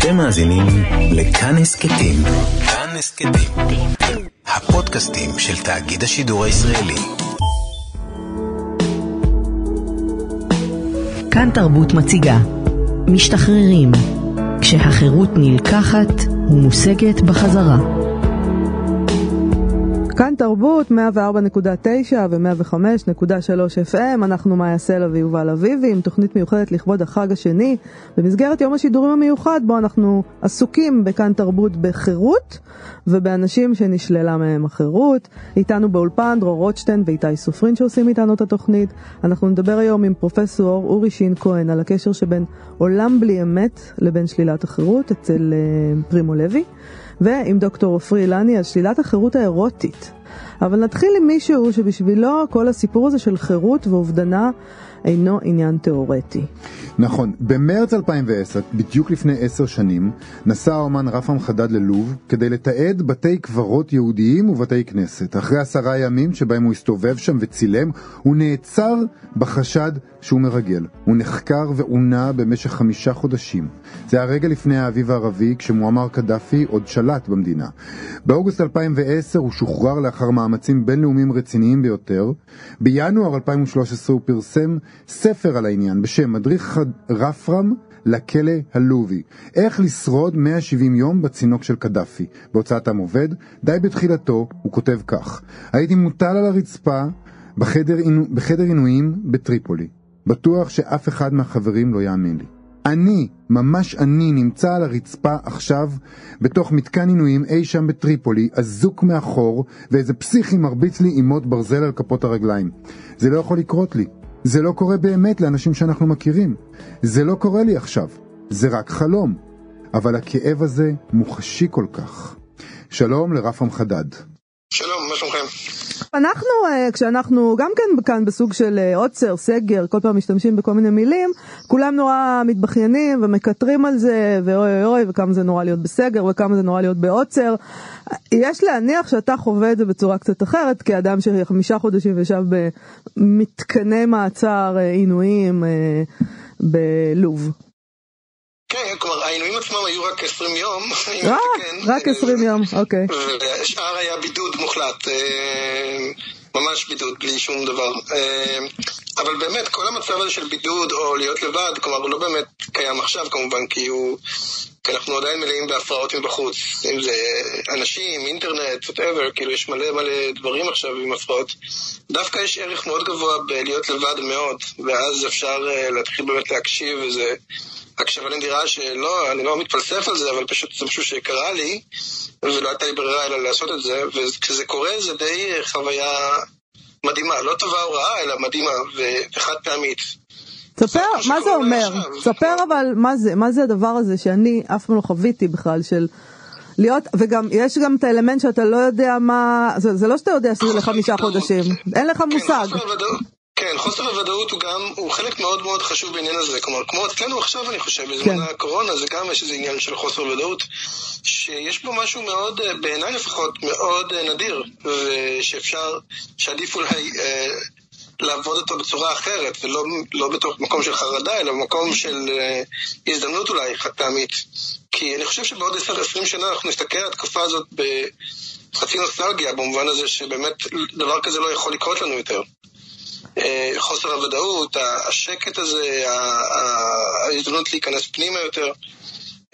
אתם מאזינים לכאן הסכתים. כאן הסכתים. הפודקאסטים של תאגיד השידור הישראלי. כאן תרבות מציגה משתחררים כשהחירות נלקחת ומושגת בחזרה. כאן תרבות 104.9 ו-105.3 FM, אנחנו מאיה סלע ויובל אביבי עם תוכנית מיוחדת לכבוד החג השני במסגרת יום השידורים המיוחד בו אנחנו עסוקים בכאן תרבות בחירות ובאנשים שנשללה מהם החירות. איתנו באולפן דרור רוטשטיין ואיתי סופרין שעושים איתנו את התוכנית. אנחנו נדבר היום עם פרופסור אורי שין כהן על הקשר שבין עולם בלי אמת לבין שלילת החירות אצל uh, פרימו לוי. ועם דוקטור עופרי אילני על שלילת החירות האירוטית. אבל נתחיל עם מישהו שבשבילו כל הסיפור הזה של חירות ואובדנה אינו עניין תיאורטי. נכון, במרץ 2010, בדיוק לפני עשר שנים, נסע האומן רפם חדד ללוב כדי לתעד בתי קברות יהודיים ובתי כנסת. אחרי עשרה ימים שבהם הוא הסתובב שם וצילם, הוא נעצר בחשד שהוא מרגל. הוא נחקר ועונה במשך חמישה חודשים. זה הרגע לפני האביב הערבי, כשמועמר קדאפי עוד שלט במדינה. באוגוסט 2010 הוא שוחרר לאחר מאמצים בינלאומיים רציניים ביותר. בינואר 2013 הוא פרסם ספר על העניין בשם מדריך רפרם לכלא הלובי, איך לשרוד 170 יום בצינוק של קדאפי. בהוצאת עם עובד, די בתחילתו, הוא כותב כך: הייתי מוטל על הרצפה בחדר, בחדר עינויים בטריפולי. בטוח שאף אחד מהחברים לא יאמין לי. אני, ממש אני, נמצא על הרצפה עכשיו בתוך מתקן עינויים אי שם בטריפולי, אזוק מאחור, ואיזה פסיכי מרביץ לי עם מוט ברזל על כפות הרגליים. זה לא יכול לקרות לי. זה לא קורה באמת לאנשים שאנחנו מכירים. זה לא קורה לי עכשיו. זה רק חלום. אבל הכאב הזה מוחשי כל כך. שלום לרפם חדד. אנחנו, אה, כשאנחנו גם כן כאן בסוג של אה, עוצר, סגר, כל פעם משתמשים בכל מיני מילים, כולם נורא מתבכיינים ומקטרים על זה, ואוי אוי אוי, וכמה זה נורא להיות בסגר, וכמה זה נורא להיות בעוצר. יש להניח שאתה חווה את זה בצורה קצת אחרת, כאדם שחמישה חודשים ישב במתקני מעצר אה, עינויים בלוב. כן, כלומר העינויים עצמם היו רק 20 יום. אה, רק 20 יום, אוקיי. והשאר היה בידוד מוחלט, אה, ממש בידוד, בלי שום דבר. אה, אבל באמת, כל המצב הזה של בידוד או להיות לבד, כלומר, הוא לא באמת קיים עכשיו כמובן, כי הוא... כי אנחנו עדיין מלאים בהפרעות מבחוץ, אם זה אנשים, אינטרנט, whatever, כאילו יש מלא מלא דברים עכשיו עם הפרעות. דווקא יש ערך מאוד גבוה בלהיות לבד מאוד, ואז אפשר להתחיל באמת להקשיב, וזה הקשבה נדירה שלא, אני לא מתפלסף על זה, אבל פשוט זה משהו שקרה לי, ולא הייתה לי ברירה אלא לעשות את זה, וכשזה קורה זה די חוויה מדהימה, לא טובה או רעה, אלא מדהימה וחד פעמית. ספר, מה זה אומר? ספר אבל מה זה, מה זה הדבר הזה שאני אף פעם לא חוויתי בכלל של להיות, וגם יש גם את האלמנט שאתה לא יודע מה, זה, זה לא שאתה יודע שזה לחמישה חודשים, אין לך כן, מושג. כן, חוסר הוודאות הוא גם, הוא חלק מאוד מאוד חשוב בעניין הזה. כלומר, כמו אצלנו עכשיו, אני חושב, בזמן כן. הקורונה, זה גם יש איזה עניין של חוסר ודאות, שיש בו משהו מאוד, בעיניי לפחות, מאוד נדיר, ושאפשר, שעדיף אולי אה, לעבוד אותו בצורה אחרת, ולא לא בתוך מקום של חרדה, אלא במקום של אה, הזדמנות אולי חד פעמית. כי אני חושב שבעוד 10-20 שנה אנחנו נסתכל על התקופה הזאת בחצי נוסטלגיה, במובן הזה שבאמת דבר כזה לא יכול לקרות לנו יותר. אה, חוסר הוודאות, השקט הזה, ההזדמנות להיכנס פנימה יותר,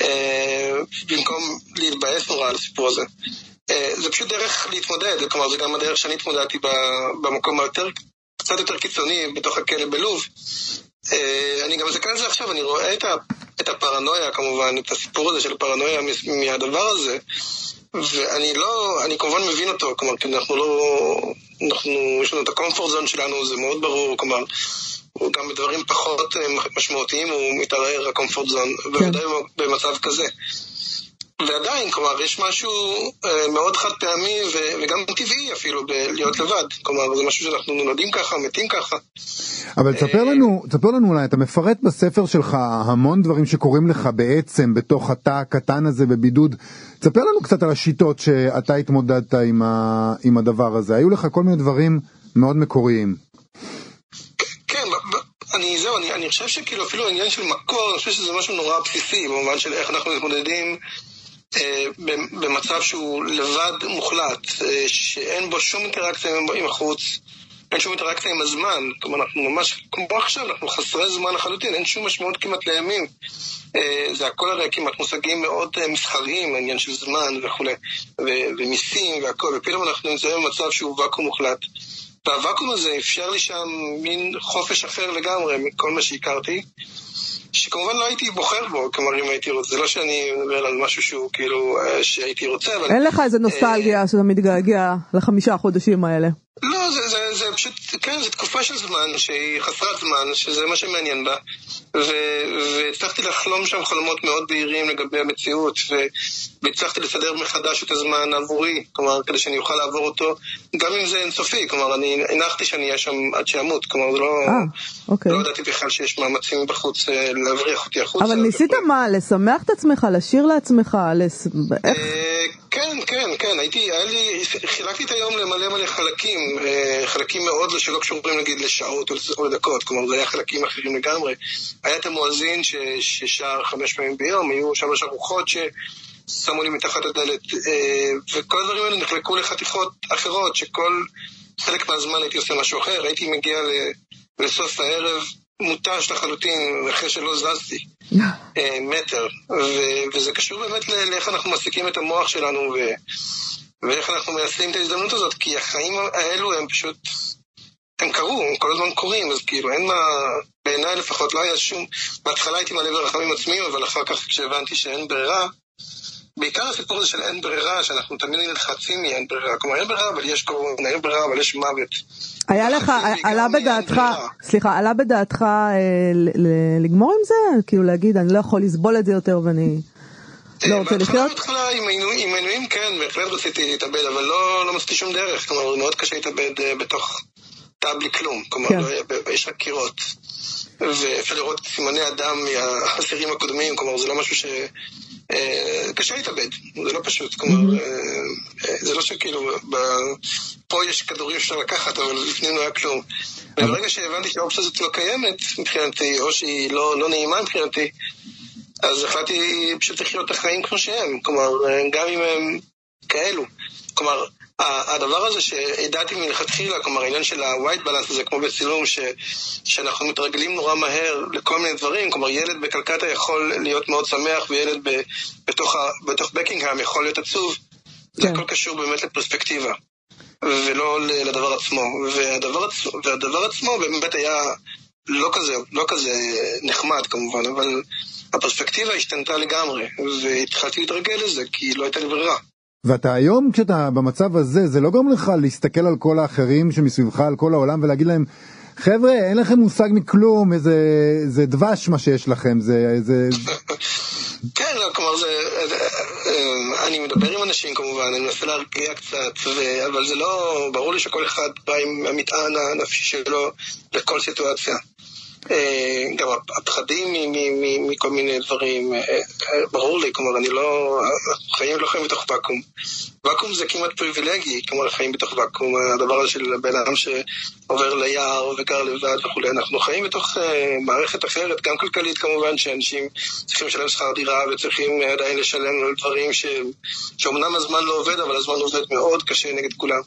אה, במקום להתבאס נורא על הסיפור הזה. אה, זה פשוט דרך להתמודד, כלומר זה גם הדרך שאני התמודדתי במקום היותר, קצת יותר קיצוני בתוך הכלא בלוב. אני גם מסתכל על זה עכשיו, אני רואה את, הפרנויה כמובן, את הסיפור הזה של פרנויה מהדבר הזה. ואני לא, אני כמובן מבין אותו, כלומר, כי אנחנו לא, אנחנו, יש לנו את הקומפורט זון שלנו, זה מאוד ברור, כלומר, הוא גם בדברים פחות אה, משמעותיים, הוא מתערער הקומפורט זון, כן. בוודאי במצב כזה. ועדיין, כלומר, יש משהו אה, מאוד חד פעמי וגם טבעי אפילו בלהיות לבד. כלומר, זה משהו שאנחנו נולדים ככה, מתים ככה. אבל תספר לנו, תספר לנו אולי, אתה מפרט בספר שלך המון דברים שקורים לך בעצם בתוך התא הקטן הזה בבידוד. תספר לנו קצת על השיטות שאתה התמודדת עם, ה- עם הדבר הזה. היו לך כל מיני דברים מאוד מקוריים. אני, זהו, אני, אני חושב שכאילו אפילו העניין של מקור, אני חושב שזה משהו נורא בסיסי, במובן של איך אנחנו מתמודדים אה, במצב שהוא לבד מוחלט, אה, שאין בו שום אינטראקציה עם, החוץ, אין שום אינטראקציה עם הזמן, כלומר אנחנו ממש, כמו עכשיו, אנחנו חסרי זמן לחלוטין, אין שום משמעות כמעט לימים. אה, זה הכל הרי כמעט מושגים מאוד אה, מסחריים, העניין של זמן וכולי, ומיסים והכל, ופתאום אנחנו נמצאים במצב שהוא ואקום מוחלט. והוואקום הזה אפשר לי שם מין חופש אחר לגמרי מכל מה שהכרתי, שכמובן לא הייתי בוחר בו, כלומר אם הייתי רוצה, זה לא שאני מדבר על משהו שהוא כאילו, אה, שהייתי רוצה, אבל... אין לך איזה נוסטלגיה שאתה מתגעגע לחמישה החודשים האלה. לא, זה, זה, זה פשוט, כן, זו תקופה של זמן שהיא חסרת זמן, שזה מה שמעניין בה. והצלחתי לחלום שם חלומות מאוד בהירים לגבי המציאות, והצלחתי לסדר מחדש את הזמן עבורי, כלומר, כדי שאני אוכל לעבור אותו, גם אם זה אינסופי, כלומר, אני הנחתי שאני אהיה שם עד שאמות, כלומר, זה לא... אה, אוקיי. לא ידעתי בכלל שיש מאמצים בחוץ אה, להבריח אותי החוצה. אבל ניסית מה, לשמח את עצמך, לשיר לעצמך, לס... איך? כן, כן, כן, הייתי, היה לי, חילקתי את היום למלא מלא חלקים, אה, חלקים מאוד שלא קשורים נגיד לשעות או לדקות, כלומר זה היה חלקים אחרים לגמרי. היה את המואזין ששר חמש פעמים ביום, היו שלוש ארוחות ששמו לי מתחת הדלת, אה, וכל הדברים האלה נחלקו לחתיכות אחרות, שכל חלק מהזמן הייתי עושה משהו אחר, הייתי מגיע לסוף הערב מותש לחלוטין, אחרי שלא זזתי אה, מטר, וזה קשור באמת לאיך אנחנו מעסיקים את המוח שלנו ואיך אנחנו מיישמים את ההזדמנות הזאת, כי החיים האלו הם פשוט, הם קרו, הם כל הזמן קורים, אז כאילו אין מה, בעיניי לפחות לא היה שום, בהתחלה הייתי מלא ברחמים עצמיים, אבל אחר כך כשהבנתי שאין ברירה, בעיקר הסיפור הזה של אין ברירה, שאנחנו תמיד נלחצים מאין ברירה. כלומר, אין ברירה, אבל יש קורונה, אין ברירה, אבל יש מוות. היה לך, עלה בדעתך, סליחה, עלה בדעתך אה, לגמור עם זה? כאילו להגיד, אני לא יכול לסבול את זה יותר ואני לא אה, רוצה לחיות? בהתחלה עם עינויים כן, בהחלט רציתי להתאבד, אבל לא, לא מצאתי שום דרך. כלומר, מאוד קשה להתאבד אה, בתוך תא בלי כלום. כלומר, כן. לא, יש רק קירות. ואפשר לראות סימני אדם מהאסירים הקודמים, כלומר, זה לא משהו ש... קשה להתאבד, זה לא פשוט, כלומר, אה, אה, זה לא שכאילו, פה יש כדורים שאפשר לקחת, אבל לפני לא היה כלום. וברגע שהבנתי שהאופציה הזאת לא קיימת מבחינתי, או שהיא לא, לא נעימה מבחינתי, אז החלטתי פשוט לחיות את החיים כמו שהם, כלומר, גם אם הם כאלו. כלומר, הדבר הזה שהדעתי מלכתחילה, כלומר העניין של ה-white balance הזה, כמו בצילום, ש, שאנחנו מתרגלים נורא מהר לכל מיני דברים, כלומר ילד בקלקטה יכול להיות מאוד שמח וילד ב, בתוך, ה, בתוך בקינגהם יכול להיות עצוב, כן. זה הכל קשור באמת לפרספקטיבה, ולא לדבר עצמו, והדבר, והדבר עצמו באמת היה לא כזה, לא כזה נחמד כמובן, אבל הפרספקטיבה השתנתה לגמרי, והתחלתי להתרגל לזה כי לא הייתה לי ברירה. ואתה היום כשאתה במצב הזה זה לא גורם לך להסתכל על כל האחרים שמסביבך על כל העולם ולהגיד להם חבר'ה אין לכם מושג מכלום איזה זה דבש מה שיש לכם זה איזה כן כלומר זה אה, אני מדבר עם אנשים כמובן אני מנסה להרגיע קצת ו... אבל זה לא ברור לי שכל אחד בא עם המטען הנפשי שלו לכל סיטואציה גם הפחדים מכל מיני דברים, אה, אה, ברור לי, כלומר, אני לא, חיים לא חיים בתוך ואקום. ואקום זה כמעט פריבילגי, כלומר, חיים בתוך ואקום, הדבר הזה של בן אדם שעובר ליער וגר לבד וכולי, אנחנו חיים בתוך מערכת אחרת, גם כלכלית כמובן, שאנשים צריכים לשלם שכר דירה וצריכים עדיין לשלם על דברים שאומנם הזמן לא עובד, אבל הזמן עובד מאוד קשה נגד כולם.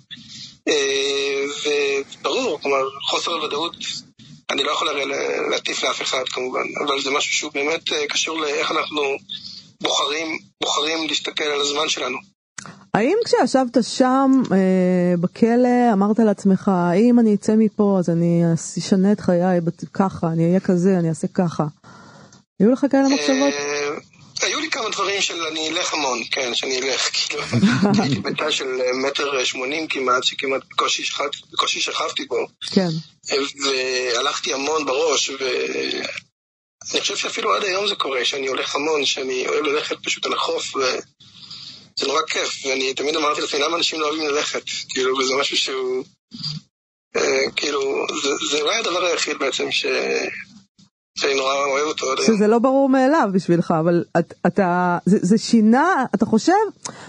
וברור, כלומר, חוסר הוודאות אני לא יכול הרי להטיף לאף אחד כמובן, אבל זה משהו שהוא באמת אה, קשור לאיך אנחנו בוחרים, בוחרים להסתכל על הזמן שלנו. האם כשישבת שם אה, בכלא אמרת לעצמך, אם אני אצא מפה אז אני אשנה את חיי ככה, אני אהיה כזה, אני אעשה ככה. היו לך כאלה מחשבות? אה, לי כמה דברים של אני אלך המון, כן, שאני אלך, כאילו, הייתי בתא של מטר שמונים כמעט, שכמעט בקושי שכבתי בו. כן. והלכתי המון בראש, ואני חושב שאפילו עד היום זה קורה, שאני הולך המון, שאני אוהב ללכת פשוט על החוף, וזה נורא כיף, ואני תמיד אמרתי לעצמי, למה אנשים לא אוהבים ללכת? כאילו, וזה משהו שהוא... אה, כאילו, זה, זה אולי הדבר היחיד בעצם ש... שאני נורא אוהב אותו. שזה לא ברור מאליו בשבילך, אבל את, אתה, זה, זה שינה, אתה חושב,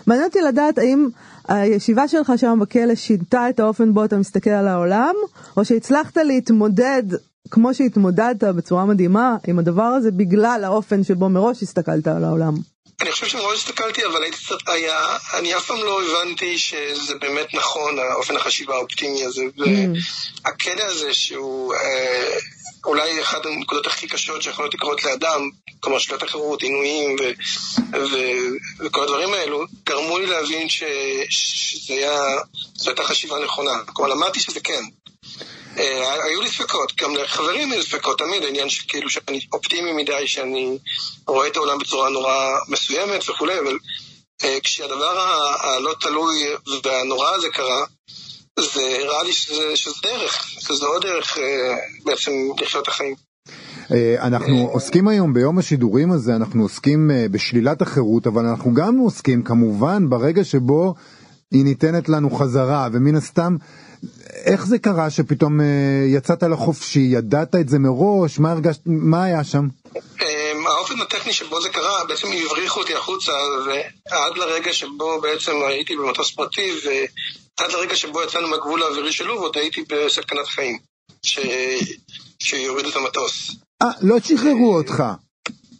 מעניין אותי לדעת האם הישיבה שלך שם בכלא שינתה את האופן בו אתה מסתכל על העולם, או שהצלחת להתמודד כמו שהתמודדת בצורה מדהימה עם הדבר הזה בגלל האופן שבו מראש הסתכלת על העולם. אני חושב שמאוד הסתכלתי, אבל הייתי קצת, היה, אני אף פעם לא הבנתי שזה באמת נכון, האופן החשיבה האופטימי הזה. Mm. והכלא הזה שהוא אה, אולי אחת הנקודות הכי קשות שיכולות לקרות לאדם, כלומר שלילת החירות, עינויים ו, ו, וכל הדברים האלו, גרמו לי להבין שזו הייתה חשיבה נכונה. כלומר, למדתי שזה כן. אה, היו לי ספקות, גם לחברים היו ספקות תמיד, העניין שכאילו שאני אופטימי מדי, שאני רואה את העולם בצורה נורא מסוימת וכולי, אבל אה, כשהדבר הלא תלוי והנורא הזה קרה, זה הראה לי שזה, שזה דרך, שזה עוד דרך אה, בעצם לחיות את החיים. אנחנו עוסקים היום ביום השידורים הזה, אנחנו עוסקים בשלילת החירות, אבל אנחנו גם עוסקים כמובן ברגע שבו היא ניתנת לנו חזרה, ומן הסתם איך זה קרה שפתאום אה, יצאת לחופשי, ידעת את זה מראש, מה הרגשת, מה היה שם? האופן הטכני שבו זה קרה, בעצם הבריחו אותי החוצה, ועד לרגע שבו בעצם הייתי במטוס פרטי, ועד לרגע שבו יצאנו מהגבול האווירי של לוב, עוד הייתי בסכנת חיים, ש... שיורידו את המטוס. אה, לא שחררו אותך.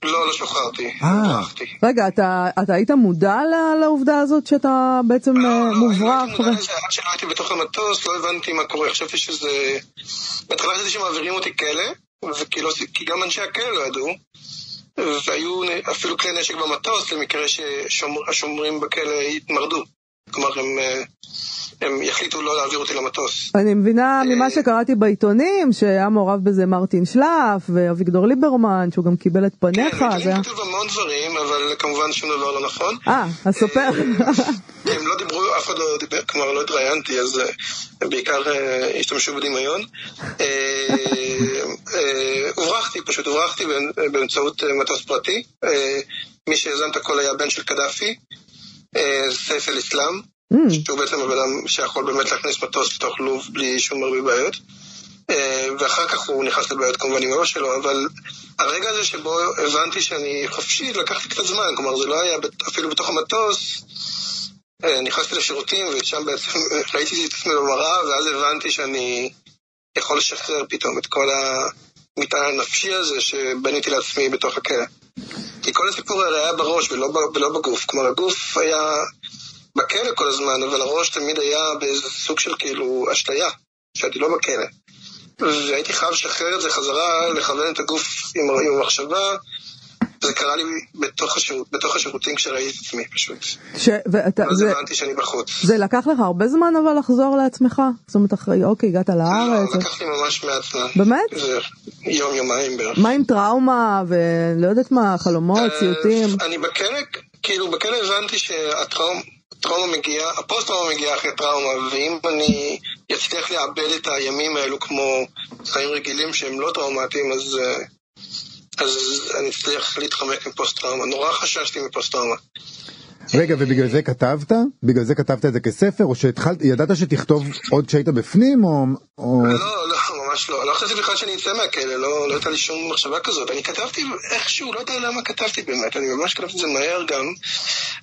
לא, לא שוחררתי. אה. רגע, אתה, אתה היית מודע לעובדה הזאת שאתה בעצם לא, אה, לא מוברח? לא הייתי מודע לזה עד שלא הייתי בתוך המטוס, לא הבנתי מה קורה. חשבתי שזה... בהתחלה חשבתי שמעבירים אותי כלא, וכי לא, כי גם אנשי הכלא לא ידעו. והיו אפילו כלי נשק במטוס למקרה שהשומרים בכלא יתמרדו. כלומר, הם אה, הם יחליטו לא להעביר אותי למטוס. אני מבינה ממה אה, שקראתי בעיתונים שהיה מעורב בזה מרטין שלף ואביגדור ליברמן שהוא גם קיבל את פניך. כן, זה... כתוב המון דברים אבל כמובן שום דבר לא נכון. אה, אז סופר. אה, הם לא דיברו, אף אחד לא דיבר, כלומר לא התראיינתי אז בעיקר השתמשו בדמיון. הוברחתי, פשוט הוברחתי באמצעות מטוס פרטי. מי שיזם את הכל היה בן של קדאפי, סייף אל-אסלאם. mm. שהוא בעצם הבן אדם שיכול באמת להכניס מטוס לתוך לוב בלי שום הרבה בעיות. אה, ואחר כך הוא נכנס לבעיות כמובן עם אבא שלו, אבל הרגע הזה שבו הבנתי שאני חופשי, לקח לי קצת זמן, כלומר זה לא היה אפילו בתוך המטוס. אה, נכנסתי לשירותים ושם בעצם ראיתי את עצמי במראה, ואז הבנתי שאני יכול לשחרר פתאום את כל המטען הנפשי הזה שבניתי לעצמי בתוך הכלא. כי כל הסיפור הזה היה בראש ולא, ולא בגוף. כלומר, הגוף היה בכלא כל הזמן, אבל הראש תמיד היה באיזה סוג של כאילו אשליה, שהייתי לא בכלא. והייתי חייב לשחרר את זה חזרה, לכוון את הגוף עם, עם המחשבה. זה קרה לי בתוך, השירות, בתוך השירותים כשראיתי את עצמי פשוט. ש... ואתה, אז זה... הבנתי שאני בחוץ. זה לקח לך הרבה זמן אבל לחזור לעצמך? זאת אומרת אחרי, אוקיי, הגעת לארץ. לא, לקח לי ממש מעט זמן. באמת? זה יום, יומיים בערך. מה עם טראומה ולא יודעת מה, חלומות, סיוטים? אני בכלא, כאילו בכלא הבנתי שהטראומה... טראומה מגיעה, הפוסט-טראומה מגיעה אחרי טראומה, ואם אני אצליח לאבד את הימים האלו כמו חיים רגילים שהם לא טראומטיים, אז, אה, אז אני אצליח להתחמק מפוסט-טראומה. נורא חששתי מפוסט-טראומה. רגע, ובגלל זה כתבת? בגלל זה כתבת את זה כספר? או שידעת שתכתוב עוד כשהיית בפנים? או... או... לא, לא, ממש לא. לא חשבתי בכלל שאני אצא מהכלא, לא, לא הייתה לי שום מחשבה כזאת. אני כתבתי איכשהו, לא יודע למה כתבתי באמת, אני ממש כתבתי את זה מהר גם.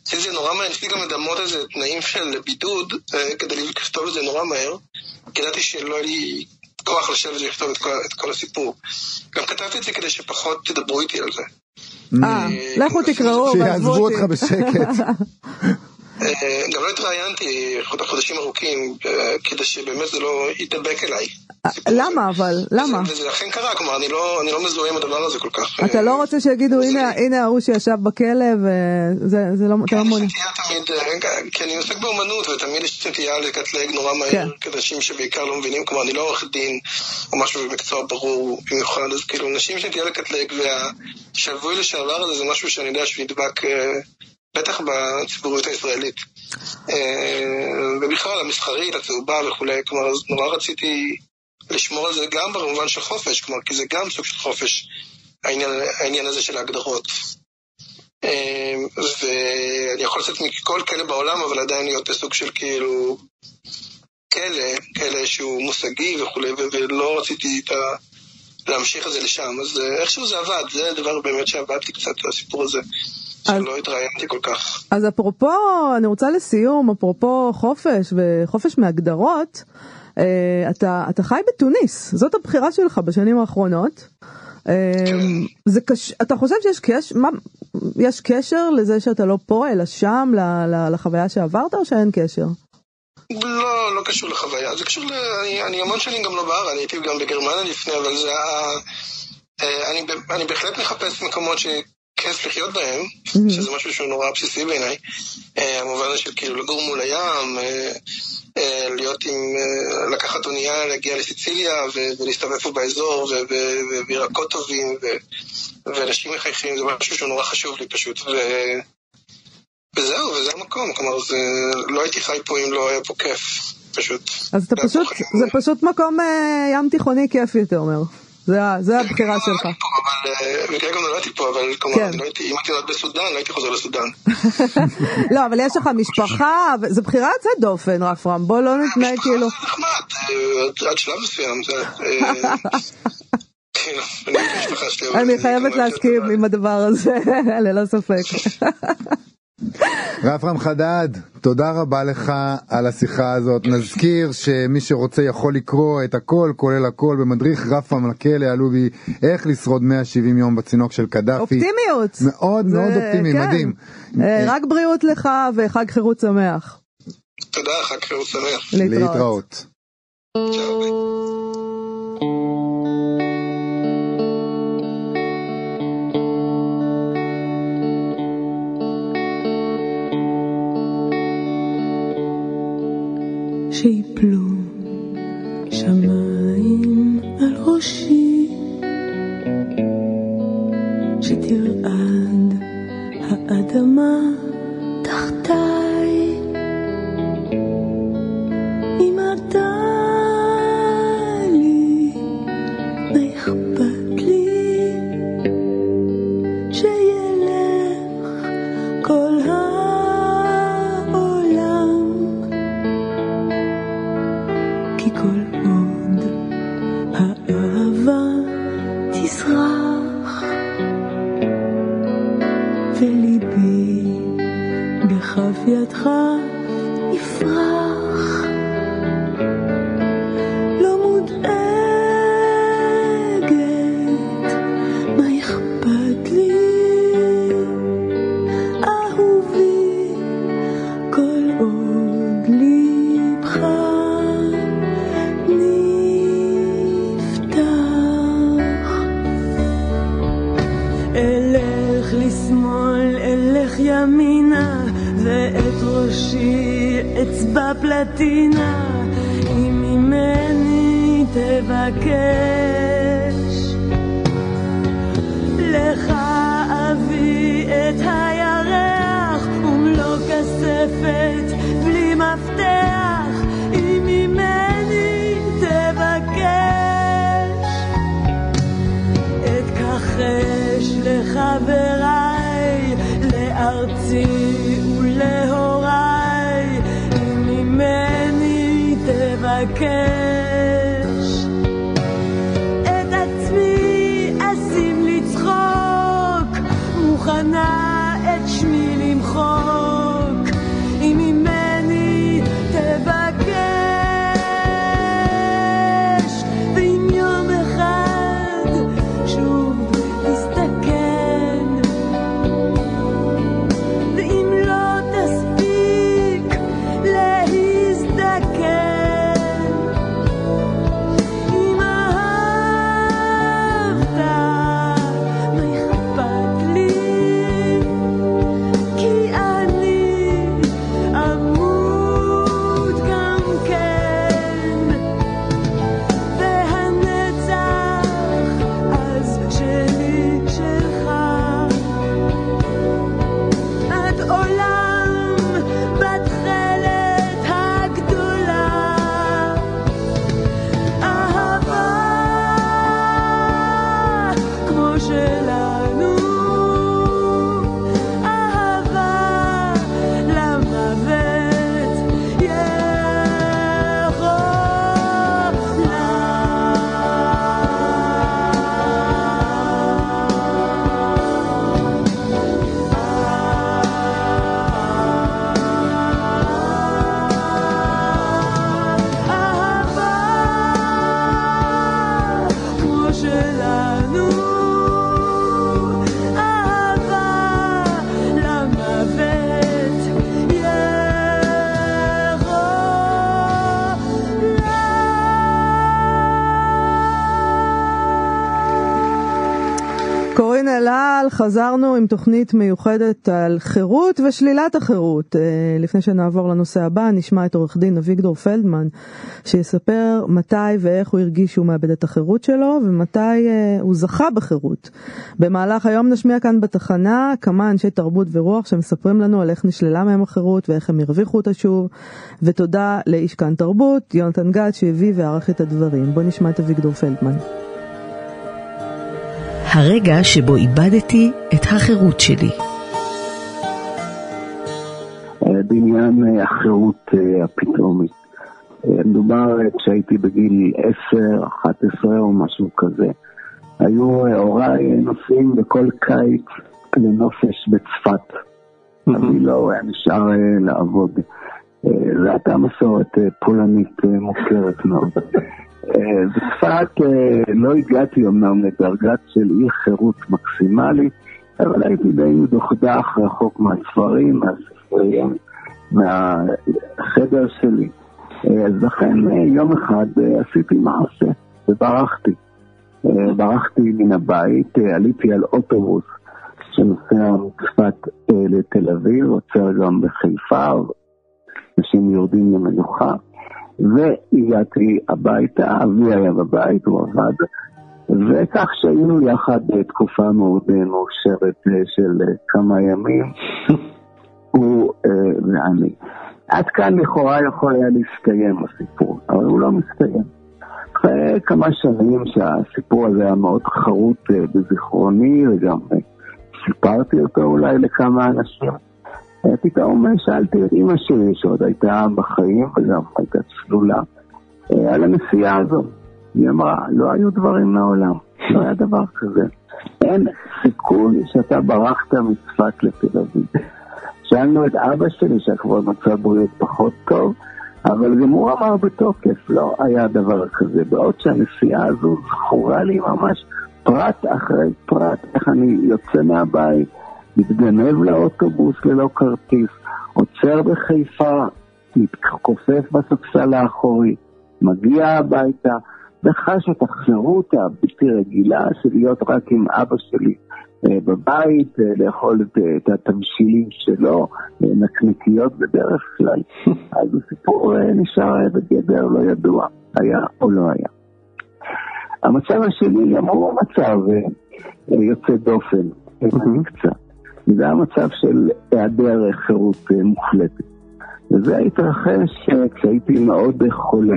זה נורא מהר, ניסיתי גם לדמות איזה תנאים של בידוד, אה, כדי לכתוב את זה נורא מהר. כי ידעתי שלא היה לי כוח לשבת ולכתוב את כל, את כל הסיפור. גם כתבתי את זה כדי שפחות תדברו איתי על זה. אה, לכו תקראו, שיעזבו אותך בשקט. אה, גם לא התראיינתי חודשים ארוכים, אה, כדי שבאמת זה לא ידבק אליי. אה, למה אבל? למה? וזה אכן קרה, כלומר, אני לא, לא מזוהה עם הדבר הזה כל כך. אתה לא רוצה שיגידו, הנה ההוא שישב בכלא, וזה לא... כן, יש נטייה תמיד, כי אני עוסק באומנות, ותמיד יש נטייה לקטלג נורא מהר, כן. כאנשים שבעיקר לא מבינים, כלומר, אני לא עורך דין, או משהו במקצוע ברור במיוחד, אז כאילו, נשים יש נטייה לקטלג, והשבוי לשעבר הזה זה משהו שאני יודע שהוא ידבק... בטח בציבוריות הישראלית. אה, ובכלל המסחרית, הצהובה וכולי, כלומר, נורא רציתי לשמור על זה גם במובן של חופש, כלומר, כי זה גם סוג של חופש, העניין, העניין הזה של ההגדרות. אה, ואני יכול לצאת מכל כלא בעולם, אבל עדיין להיות בסוג של כאילו כלא, כלא שהוא מושגי וכולי, ולא רציתי את ה... להמשיך את זה לשם, אז אה, איכשהו זה עבד, זה הדבר באמת שעבד לי קצת, הסיפור הזה. שלא התראיינתי כל כך. אז אפרופו, אני רוצה לסיום, אפרופו חופש וחופש מהגדרות, אתה, אתה חי בתוניס, זאת הבחירה שלך בשנים האחרונות. זה קש... אתה חושב שיש קש... מה... יש קשר לזה שאתה לא פה אלא שם ל... ל... לחוויה שעברת או שאין קשר? לא, לא קשור לחוויה, זה קשור ל... אני, אני המון שנים גם לא בארץ, אני הייתי גם בגרמניה לפני, אבל זה ה... אני, אני בהחלט מחפש מקומות שכיף לחיות בהם, mm-hmm. שזה משהו שהוא נורא בסיסי בעיניי. המובן של כאילו לגור מול הים, להיות עם, לקחת אונייה, להגיע לסיציליה ולהסתובב פה באזור, וירקות טובים, ואנשים מחייכים, זה משהו שהוא נורא חשוב לי פשוט. ו... וזהו, וזה המקום, כלומר, זה... לא הייתי חי פה אם לא היה פה כיף, פשוט. אז אתה פשוט, זה פשוט מקום אה, ים תיכוני כיפי, אתה אומר. זה, זה הבחירה שלך. במקרה גם נולדתי פה, אבל כלומר, כן. לא אם הייתי נולד בסודאן, לא הייתי חוזר לסודאן. לא, אבל יש לך משפחה, זו בחירה יוצאת דופן, רפרם, בוא לא נתנהג כאילו... משפחה זה נחמד, אה, עד שלב מסוים, זה... אה, כאילו, אני חייבת להסכים עם הדבר הזה, ללא ספק. רפרם חדד, תודה רבה לך על השיחה הזאת. נזכיר שמי שרוצה יכול לקרוא את הכל, כולל הכל, במדריך רפרם לכלא עלובי, איך לשרוד 170 יום בצינוק של קדאפי. אופטימיות. מאוד מאוד אופטימי, כן. מדהים. אה, רק בריאות לך וחג חירות שמח. תודה, חג חירות שמח. להתראות. להתראות. שיפלו שמיים על ראשי, שתרעד האדמה תחתיי. חזרנו עם תוכנית מיוחדת על חירות ושלילת החירות. אה, לפני שנעבור לנושא הבא, נשמע את עורך דין אביגדור פלדמן, שיספר מתי ואיך הוא הרגיש שהוא מאבד את החירות שלו, ומתי אה, הוא זכה בחירות. במהלך היום נשמיע כאן בתחנה כמה אנשי תרבות ורוח שמספרים לנו על איך נשללה מהם החירות ואיך הם הרוויחו אותה שוב. ותודה לאיש כאן תרבות, יונתן גת, שהביא וערך את הדברים. בואו נשמע את אביגדור פלדמן. הרגע שבו איבדתי את החירות שלי. בעניין אה, החירות אה, הפתאומית. מדובר אה, כשהייתי בגיל 10, 11 או משהו כזה. היו הוריי נוסעים בכל קיץ לנופש בצפת. אבי לא היה נשאר לעבוד. זו הייתה מסורת פולנית מוכרת מאוד. אה, בצפת אה, לא הגעתי אמנם לדרגת של אי חירות מקסימלית, אבל הייתי די מדוכדך, רחוק מהספרים, מהספרייה, מהחדר שלי. אה, אז לכן יום אחד עשיתי מעשה וברחתי. ברחתי מן הבית, עליתי על אוטובוס שנוסע מצפת לתל אביב, עוצר גם בחיפה, אנשים יורדים למנוחה, והגעתי הביתה, אבי היה בבית, הוא עבד, וכך שהיינו יחד תקופה מאוד אה, מאושרת אה, של אה, כמה ימים, הוא ואני. עד כאן לכאורה יכול היה להסתיים הסיפור, אבל הוא לא מסתיים. אחרי כמה שנים שהסיפור הזה היה מאוד חרוט בזיכרוני, וגם סיפרתי אותו אולי לכמה אנשים, פתאום אה, שאלתי את אימא שלי, שעוד הייתה בחיים וגם הייתה צלולה, אה, על הנסיעה הזו. היא אמרה, לא היו דברים מעולם, לא היה דבר כזה. אין סיכוי שאתה ברחת מצפת לתל אביב. שאלנו את אבא שלי, שכבר מצב בריאות פחות טוב, אבל גם הוא אמר בתוקף, לא היה דבר כזה. בעוד שהנסיעה הזו זכורה לי ממש פרט אחרי פרט, איך אני יוצא מהבית, מתגנב לאוטובוס ללא כרטיס, עוצר בחיפה, מתכופף בספסל האחורי, מגיע הביתה, וחש את החירות הבלתי רגילה של להיות רק עם אבא שלי אה, בבית, אה, לאכול את, אה, את התמשילים שלו, נקניקיות בדרך כלל. אז הסיפור נשאר בגדר לא ידוע, היה או לא היה. המצב השני גם הוא מצב אה, אה, יוצא דופן, אה, קצת. זה המצב של היעדר חירות אה, מוחלטת. וזה התרחש אה, כשהייתי מאוד חולה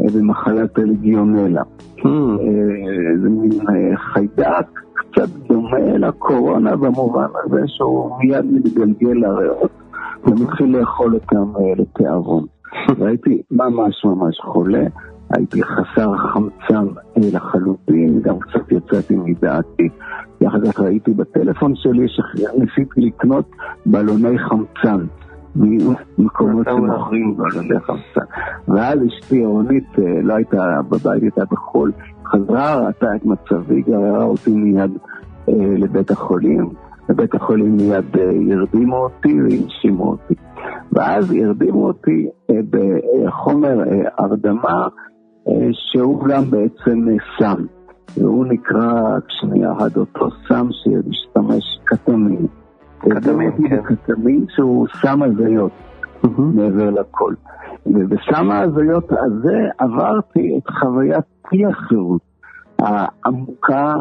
אה, במחלת הלגיונלה. אה, זה מין חיידק קצת דומה לקורונה במובן הזה שהוא מיד מתגלגל לריאות ומתחיל לאכול אותם לתיאבון. והייתי ממש ממש חולה, הייתי חסר חמצן לחלוטין, גם קצת יצאתי מדעתי. אחר כך ראיתי בטלפון שלי שניסיתי לקנות בלוני חמצן. ממקומות שמוכרים בלוני חמצן. ואז אשתי רונית אה, לא הייתה בבית, הייתה בחו"ל, חזרה, ראתה את מצבי, גררה אותי מיד אה, לבית החולים. בבית החולים מיד אה, הרדימו אותי והנשימו אותי. ואז הרדימו אותי אה, בחומר הרדמה שהוא גם בעצם אה, סם. והוא נקרא, שנייה אחת, אותו סם שמשתמש קטמין. קטמין, כן. קטמין שהוא סם הזיות, מעבר לכל. ובסם ההזיות הזה עברתי את חוויית אי החירות העמוקה,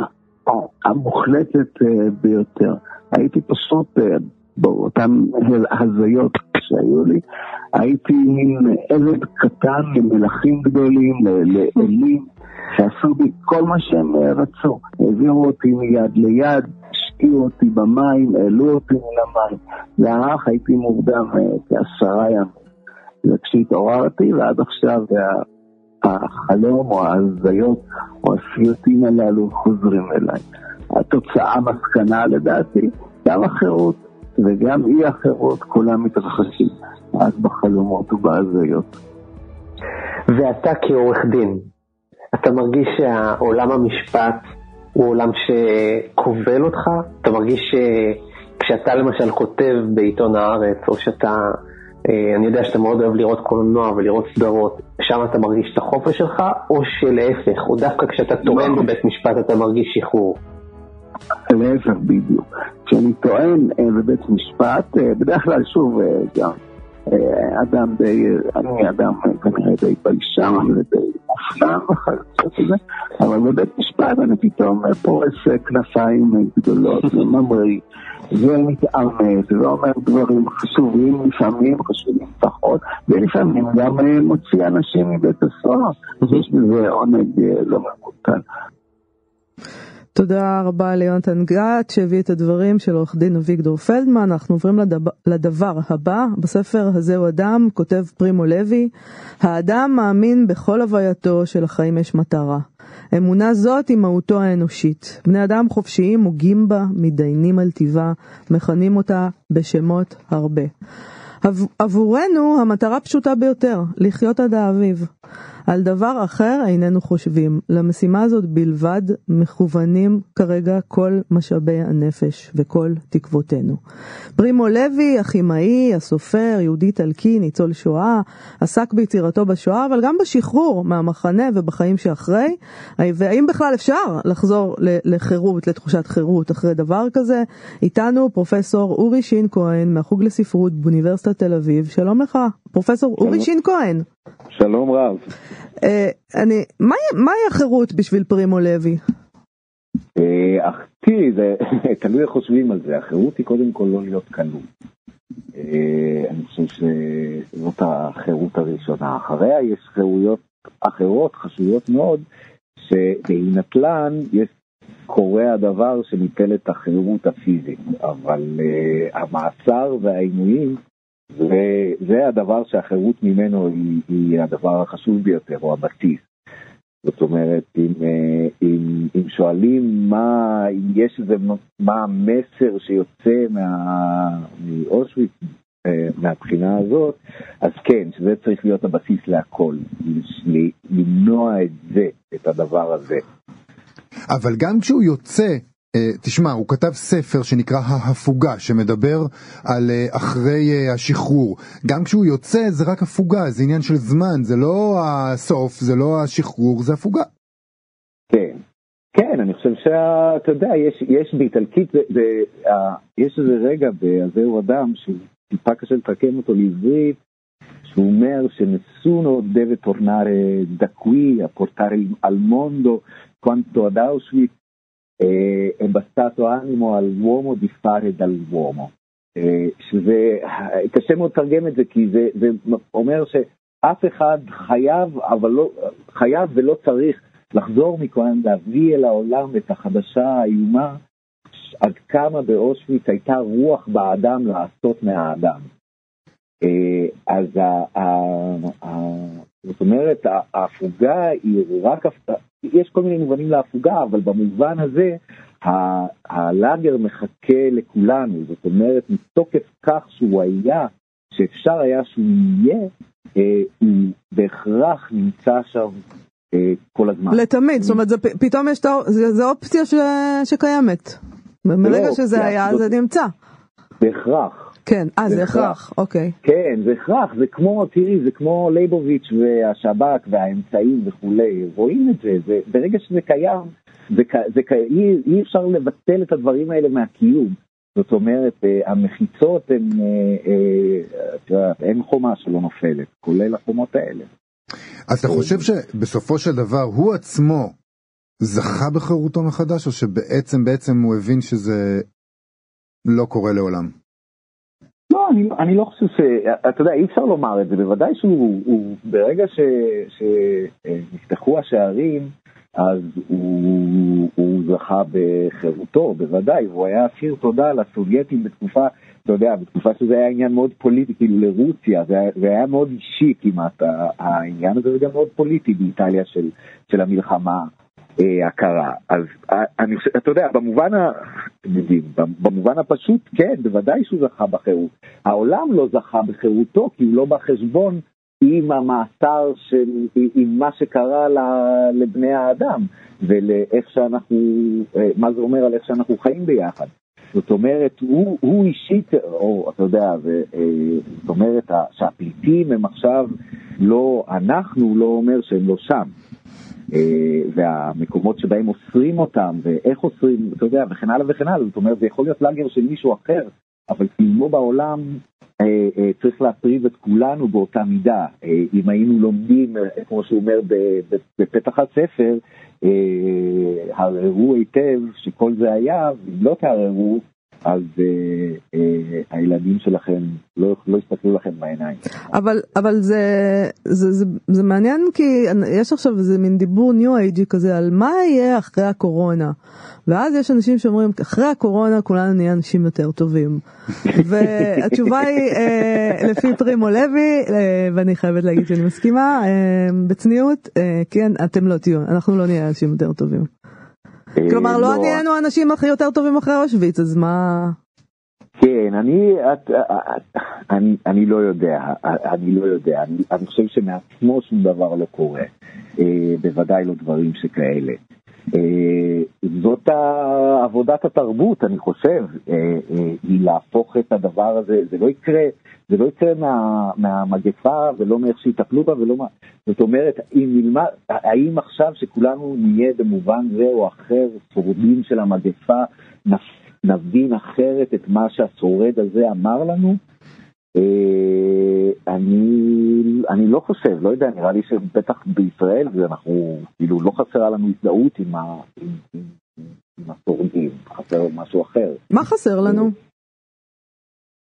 המוחלטת אה, ביותר. הייתי פשוט אה, באותן הזיות שהיו לי, הייתי מין עבד קטן למלכים גדולים, לאלים, שעשו בי כל מה שהם רצו. העבירו אותי מיד ליד, השקיעו אותי במים, העלו אותי מן המים. לאח הייתי מורדם כעשרה ימים. וכשהתעוררתי ועד עכשיו החלום או ההזיות או הסיוטים הללו חוזרים אליי. התוצאה, המסקנה לדעתי, גם החירות וגם אי החירות כולם מתרחשים רק בחלומות ובהזיות. ואתה כעורך דין, אתה מרגיש שעולם המשפט הוא עולם שכובל אותך? אתה מרגיש שכשאתה למשל כותב בעיתון הארץ, או שאתה, אה, אני יודע שאתה מאוד אוהב לראות קולנוע ולראות סדרות, שם אתה מרגיש את החופש שלך, או שלהפך, או דווקא כשאתה טוען לא. בבית משפט אתה מרגיש שחרור? להפך בדיוק. כשאני טוען אה, בבית משפט, אה, בדרך כלל שוב, אה, גם אדם די, אני אדם אה, כנראה די ביישן ודי מופנם וכיוצא בזה, אבל בבית משפט אני פתאום פורס כנפיים גדולות וממריא ומתעמת ואומר דברים חשובים לפעמים, חשובים פחות, ולפעמים גם מוציא אנשים מבית הסוהר, יש בזה עונג לא מבוטל. תודה רבה ליונתן גת שהביא את הדברים של עורך דין אביגדור פלדמן. אנחנו עוברים לדבר, לדבר הבא. בספר הזהו אדם כותב פרימו לוי, האדם מאמין בכל הווייתו שלחיים יש מטרה. אמונה זאת היא מהותו האנושית. בני אדם חופשיים הוגים בה, מתדיינים על טיבה, מכנים אותה בשמות הרבה. עב- עבורנו המטרה פשוטה ביותר, לחיות עד האביב. על דבר אחר איננו חושבים. למשימה הזאת בלבד מכוונים כרגע כל משאבי הנפש וכל תקוותינו. פרימו לוי, הכימאי, הסופר, יהודי איטלקי, ניצול שואה, עסק ביצירתו בשואה, אבל גם בשחרור מהמחנה ובחיים שאחרי. והאם בכלל אפשר לחזור לחירות, לתחושת חירות אחרי דבר כזה? איתנו פרופסור אורי שין כהן מהחוג לספרות באוניברסיטת תל אביב. שלום לך, פרופסור אורי שין כהן. שלום רב. אה, אני, מהי מהי החירות בשביל פרימו לוי? אה, אך תראי, זה תלוי איך חושבים על זה. החירות היא קודם כל לא להיות כלוא. אה, אני חושב שזאת החירות הראשונה. אחריה יש חירויות אחרות חשובות מאוד, שבהינתלן יש קורה הדבר שניטל את החירות הפיזית, אבל uh, המעצר והעינויים וזה הדבר שהחירות ממנו היא, היא הדבר החשוב ביותר, או הבסיס. זאת אומרת, אם, אה, אם, אם שואלים מה, אם יש איזה, מה המסר שיוצא מאושוויץ אה, מהבחינה הזאת, אז כן, שזה צריך להיות הבסיס להכל, למנוע את זה, את הדבר הזה. אבל גם כשהוא יוצא, תשמע, הוא כתב ספר שנקרא ההפוגה, שמדבר על אה, אחרי אה, השחרור. גם כשהוא יוצא זה רק הפוגה, זה עניין של זמן, זה לא הסוף, זה לא השחרור, זה הפוגה. כן, כן, אני חושב שאתה יודע, יש, יש באיטלקית, זה, זה, אה, יש איזה רגע ב"הזהו אדם" שטיפה קשה לתרגם אותו לעברית, שהוא אומר שנסונו deve tornare da qui a portare al eh, è bastato animo all'uomo di fare dall'uomo. אה, שזה, קשה מאוד לתרגם את זה כי זה, זה אומר שאף אחד חייב, אבל לא, חייב ולא צריך לחזור מכהן, להביא אל העולם את החדשה האיומה, עד כמה באושוויץ הייתה רוח באדם לעשות מהאדם. אה, אז זאת אומרת, ההפוגה היא רק, יש כל מיני מובנים להפוגה, אבל במובן הזה, הלאגר מחכה לכולנו, זאת אומרת, מתוקף כך שהוא היה, שאפשר היה שהוא יהיה, אה, הוא בהכרח נמצא שם אה, כל הזמן. לתמיד, זאת אומרת, זה, פתאום יש, זה, זה אופציה ש, שקיימת. מרגע שזה היה, זה נמצא. בהכרח. כן, אה, זה הכרח, אוקיי. כן, זה הכרח, זה כמו, תראי, זה כמו לייבוביץ' והשב"כ והאמצעים וכולי, רואים את זה, זה ברגע שזה קיים, זה, ק- זה, אי, אי אפשר לבטל את הדברים האלה מהקיום. זאת אומרת, אה, המחיצות הן, אה, אה, את יודעת, אין חומה שלא נופלת, כולל החומות האלה. אז אתה חושב שבסופו של דבר הוא עצמו זכה בחירותו מחדש, או שבעצם בעצם הוא הבין שזה לא קורה לעולם? לא, אני, אני לא חושב ש... אתה יודע, אי אפשר לומר את זה, בוודאי שהוא, הוא, ברגע שנפתחו השערים, אז הוא, הוא זכה בחירותו, בוודאי, הוא היה אסיר תודה לסובייטים בתקופה, אתה יודע, בתקופה שזה היה עניין מאוד פוליטי, כאילו לרוסיה, זה היה, זה היה מאוד אישי כמעט, העניין הזה, וגם מאוד פוליטי באיטליה של, של המלחמה. אה, הקרה. אז אה, אני חושב, אתה יודע, במובן, ה... במובן הפשוט, כן, בוודאי שהוא זכה בחירות. העולם לא זכה בחירותו, כי הוא לא בא חשבון עם המאסר של, עם מה שקרה לבני האדם, ולאיך שאנחנו, אה, מה זה אומר על איך שאנחנו חיים ביחד. זאת אומרת, הוא, הוא אישית, או אתה יודע, ו, אה, זאת אומרת, שהפליטים הם עכשיו לא, אנחנו לא אומר שהם לא שם. אה, והמקומות שבהם אוסרים אותם, ואיך אוסרים, אתה יודע, וכן הלאה וכן הלאה, זאת אומרת, זה יכול להיות לאגר של מישהו אחר, אבל כמו בעולם אה, אה, צריך להטריד את כולנו באותה מידה. אם היינו לומדים, כמו שהוא אומר בפתח הספר, הרהרו היטב שכל זה היה, ואם לא תערערו, אז אה, אה, הילדים שלכם לא, לא יסתכלו לכם בעיניים. אבל, אבל זה, זה, זה, זה מעניין כי יש עכשיו איזה מין דיבור ניו אייג'י כזה על מה יהיה אחרי הקורונה. ואז יש אנשים שאומרים אחרי הקורונה כולנו נהיה אנשים יותר טובים. והתשובה היא אה, לפי פרימו לוי אה, ואני חייבת להגיד שאני מסכימה אה, בצניעות אה, כן אתם לא תהיו אנחנו לא נהיה אנשים יותר טובים. אה, כלומר לא נהיינו האנשים הכי יותר טובים אחרי אושוויץ אז מה. כן, אני, את, את, אני, אני לא יודע, אני לא יודע, אני, אני חושב שמעצמו שום דבר לא קורה, אה, בוודאי לא דברים שכאלה. אה, זאת עבודת התרבות, אני חושב, אה, אה, היא להפוך את הדבר הזה, זה לא יקרה, זה לא יקרה מה, מהמגפה ולא מאיך שיטפלו בה ולא מה, זאת אומרת, אם נלמד, האם עכשיו שכולנו נהיה במובן זה או אחר שורדים של המגפה, נבין אחרת את מה שהשורד הזה אמר לנו? אה, אני, אני לא חושב, לא יודע, נראה לי שבטח בישראל אנחנו, כאילו לא חסרה לנו הזדהות עם, ה, עם, עם, עם השורדים, חסר משהו אחר. מה חסר לנו?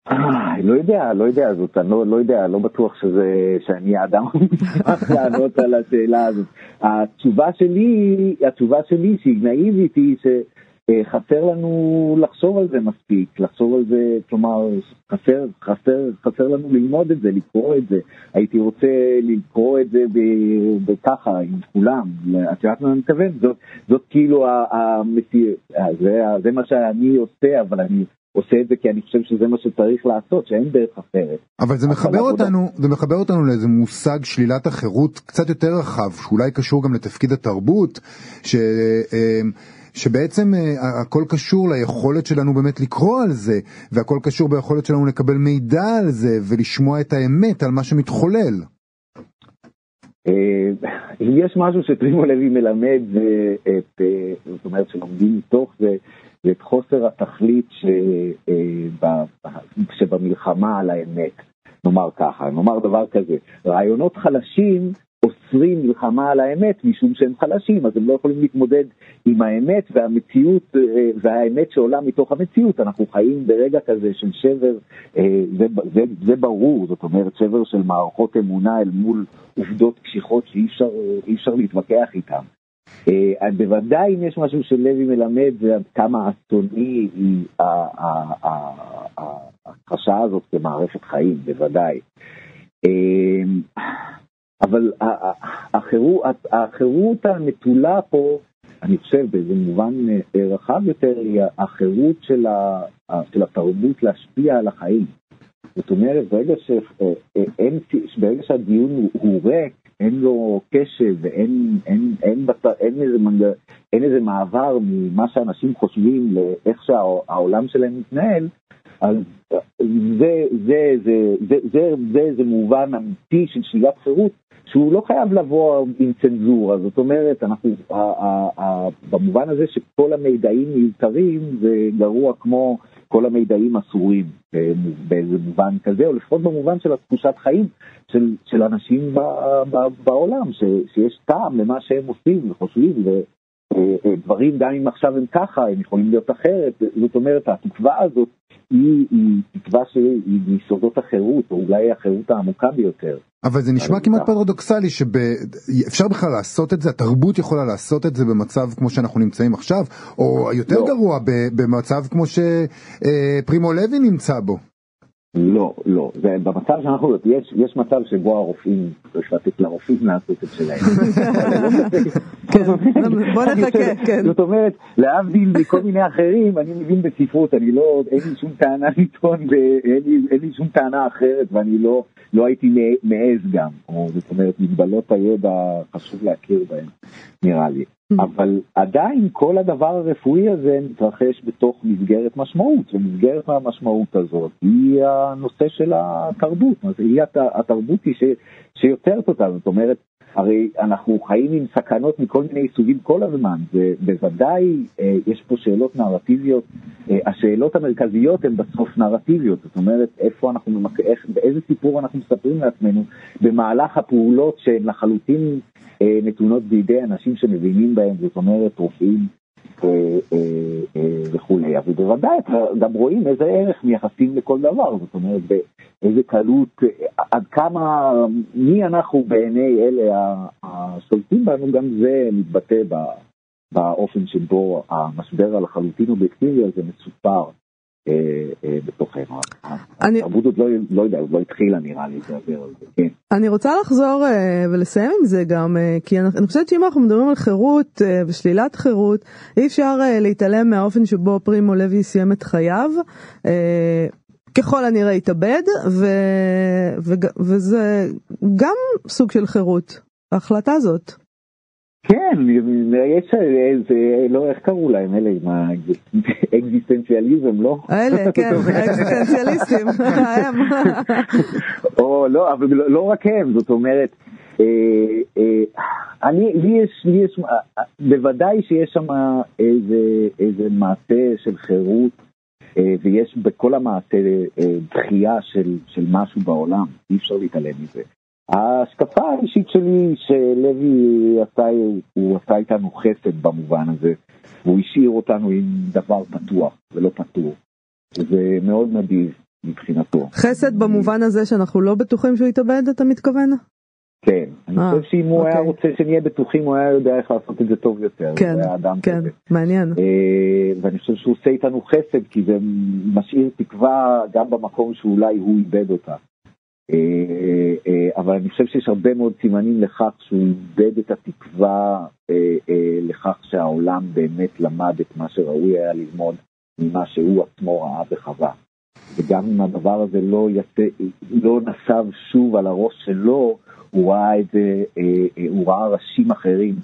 אה, לא יודע, לא יודע, זאת, אני לא, לא יודע, לא בטוח שזה, שאני האדם המוסמך לענות על השאלה הזאת. התשובה שלי, התשובה שלי שהיא נאיבית היא שחסר לנו לחשוב על זה מספיק, לחשוב על זה, כלומר, חסר, חסר, חסר לנו ללמוד את זה, לקרוא את זה. הייתי רוצה לקרוא את זה בככה, עם כולם. את יודעת מה אני מתכוון? זאת, זאת כאילו ה- המציאות, זה, זה מה שאני עושה, אבל אני עושה את זה כי אני חושב שזה מה שצריך לעשות, שאין דרך אחרת. אבל זה מחבר עבודה. אותנו, זה מחבר אותנו לאיזה מושג שלילת החירות קצת יותר רחב, שאולי קשור גם לתפקיד התרבות, ש... אה, שבעצם אה, הכל קשור ליכולת שלנו באמת לקרוא על זה, והכל קשור ביכולת שלנו לקבל מידע על זה, ולשמוע את האמת על מה שמתחולל. אה, יש משהו שפרימו לוי מלמד, זה את, אה, זאת אומרת שלומדים מתוך זה, זה את חוסר התכלית אה, שבמלחמה על האמת. נאמר ככה, נאמר דבר כזה, רעיונות חלשים אוסרים מלחמה על האמת משום שהם חלשים, אז הם לא יכולים להתמודד עם האמת והמציאות, אה, והאמת שעולה מתוך המציאות. אנחנו חיים ברגע כזה של שבר, אה, זה, זה, זה ברור, זאת אומרת שבר של מערכות אמונה אל מול עובדות קשיחות שאי אפשר, אפשר להתווכח איתן. אה, בוודאי אם יש משהו שלוי מלמד זה עד כמה אסוני היא ההכחשה הזאת כמערכת חיים, בוודאי. אבל החירות, החירות הנטולה פה, אני חושב באיזה מובן אה, רחב יותר, היא החירות של, ה, של התרבות להשפיע על החיים. זאת אומרת, ברגע, ש, אה, אה, אין, ברגע שהדיון הוא, ריק, אין לו קשב ואין אין, אין, אין, אין, איזה, מנג, אין איזה מעבר ממה שאנשים חושבים לאיך שהעולם שלהם מתנהל, אז זה, זה, זה, זה, זה, זה, זה, זה מובן אמיתי של שלילת חירות שהוא לא חייב לבוא עם צנזורה, זאת אומרת, אנחנו, ה, ה, ה, במובן הזה שכל המידעים מיותרים זה גרוע כמו כל המידעים אסורים אה, באיזה מובן כזה, או לפחות במובן של התחושת חיים של, של אנשים ב, ב, בעולם, ש, שיש טעם למה שהם עושים וחושבים, ודברים גם אם עכשיו הם ככה, הם יכולים להיות אחרת, זאת אומרת, התקווה הזאת היא, היא תקווה שהיא מיסודות החירות, או אולי החירות העמוקה ביותר. אבל זה נשמע כמעט. פרדוקסלי שאפשר בכלל לעשות את זה, התרבות יכולה לעשות את זה במצב כמו שאנחנו נמצאים עכשיו, או יותר לא. גרוע במצב כמו שפרימו לוי נמצא בו. לא, לא, זה במצב שאנחנו, יש, יש מצב שבו הרופאים, צריך לתת לרופאים לעשות את שלהם. כן, בוא נחכה, כן. זאת אומרת, להבדיל מכל מיני אחרים, אני מבין בספרות, אני לא, אין לי שום טענה לטעון, אין לי שום טענה אחרת, ואני לא, לא הייתי מע- מעז גם. או, זאת אומרת, מגבלות הידע, חשוב להכיר בהן, נראה לי. אבל עדיין כל הדבר הרפואי הזה מתרחש בתוך מסגרת משמעות, ומסגרת המשמעות הזאת היא הנושא של התרבות, היא הת- התרבות היא ש, שיוצרת אותה, זאת אומרת, הרי אנחנו חיים עם סכנות מכל מיני סוגים כל הזמן, ובוודאי אה, יש פה שאלות נרטיביות, אה, השאלות המרכזיות הן בסוף נרטיביות, זאת אומרת איפה אנחנו, ממק... איך, באיזה סיפור אנחנו מספרים לעצמנו במהלך הפעולות שהן לחלוטין אה, נתונות בידי אנשים שמבינים בהן, זאת אומרת רופאים וכולי, אבל בוודאי גם רואים איזה ערך מייחסים לכל דבר, זאת אומרת באיזה קלות, עד כמה, מי אנחנו בעיני אלה השולטים בנו, גם זה מתבטא באופן שבו המשבר הלחלוטין אובייקטיבי הזה מסופר. אה, אה, בתוכנו. התרבות עוד לא, לא יודע, עוד לא התחילה נראה לי לדבר על זה, כן. אני רוצה לחזור uh, ולסיים עם זה גם, uh, כי אני, חושבת שאם אנחנו מדברים על חירות uh, ושלילת חירות, אי אפשר להתעלם מהאופן שבו פרימו לוי סיים את חייו. ככל הנראה התאבד, ו, ו, וזה גם סוג של חירות, ההחלטה הזאת. כן, יש איזה, לא, איך קראו להם, אלה עם האקזיסטנציאליזם, לא? אלה, כן, האקזיסטנציאליסטים, הם. או לא, אבל לא רק הם, זאת אומרת, אה, אה, אני, לי יש, לי יש, בוודאי שיש שם איזה, איזה מעשה של חירות, אה, ויש בכל המעשה דחייה של, של משהו בעולם, אי אפשר להתעלם מזה. ההשקפה האישית שלי שלוי עשה, הוא עשה איתנו חסד במובן הזה, והוא השאיר אותנו עם דבר פתוח ולא פתור. זה מאוד נדיב מבחינתו. חסד במובן הזה שאנחנו לא בטוחים שהוא יתאבד, אתה מתכוון? כן, אני אה, חושב שאם הוא אוקיי. היה רוצה שנהיה בטוחים, הוא היה יודע איך לעשות את זה טוב יותר. כן, כן, כזה. מעניין. אה, ואני חושב שהוא עושה איתנו חסד, כי זה משאיר תקווה גם במקום שאולי הוא איבד אותה. אה, אה, אבל אני חושב שיש הרבה מאוד סימנים לכך שהוא איבד את התקווה אה, לכך שהעולם באמת למד את מה שראוי היה ללמוד ממה שהוא עצמו ראה וחווה. וגם אם הדבר הזה לא, יצא, לא נסב שוב על הראש שלו, הוא ראה את זה, הוא ראה ראשים אחרים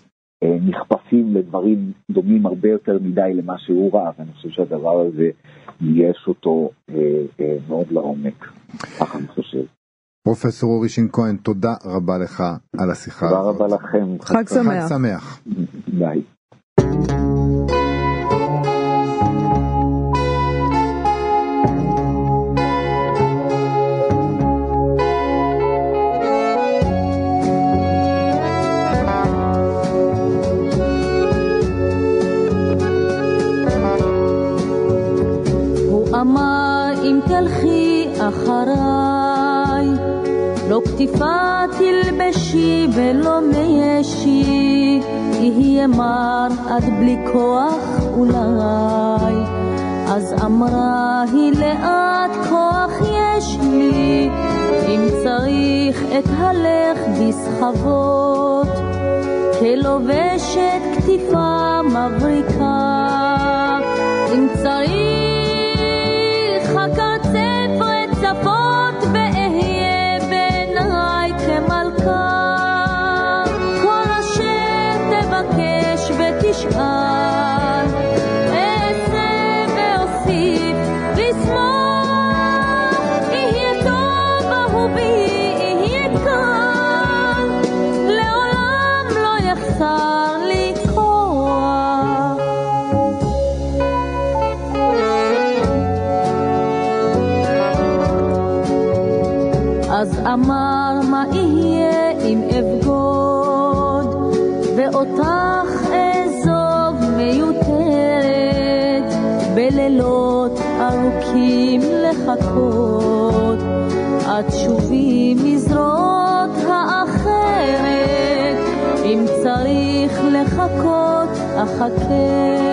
נכפפים לדברים דומים הרבה יותר מדי למה שהוא ראה, ואני חושב שהדבר הזה יש אותו מאוד לעומק, ככה אני חושב. פרופסור אורי שין כהן, תודה רבה לך על השיחה תודה הזאת. תודה רבה לכם. חג שמח. חג שמח. ביי. קטיפה תלבשי ולא מישי, יהיה מר עד בלי כוח אולי. אז אמרה היא לאט כוח יש לי, אם צריך את הלך בסחבות, כלובשת כתיפה מבריקה, אם צריך אחכה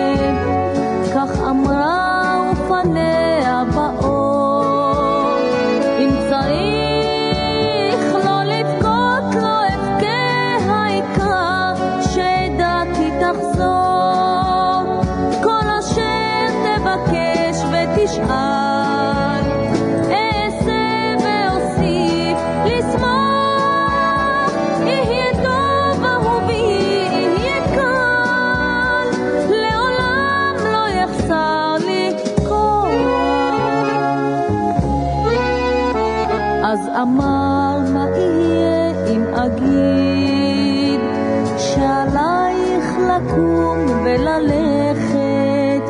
לקום וללכת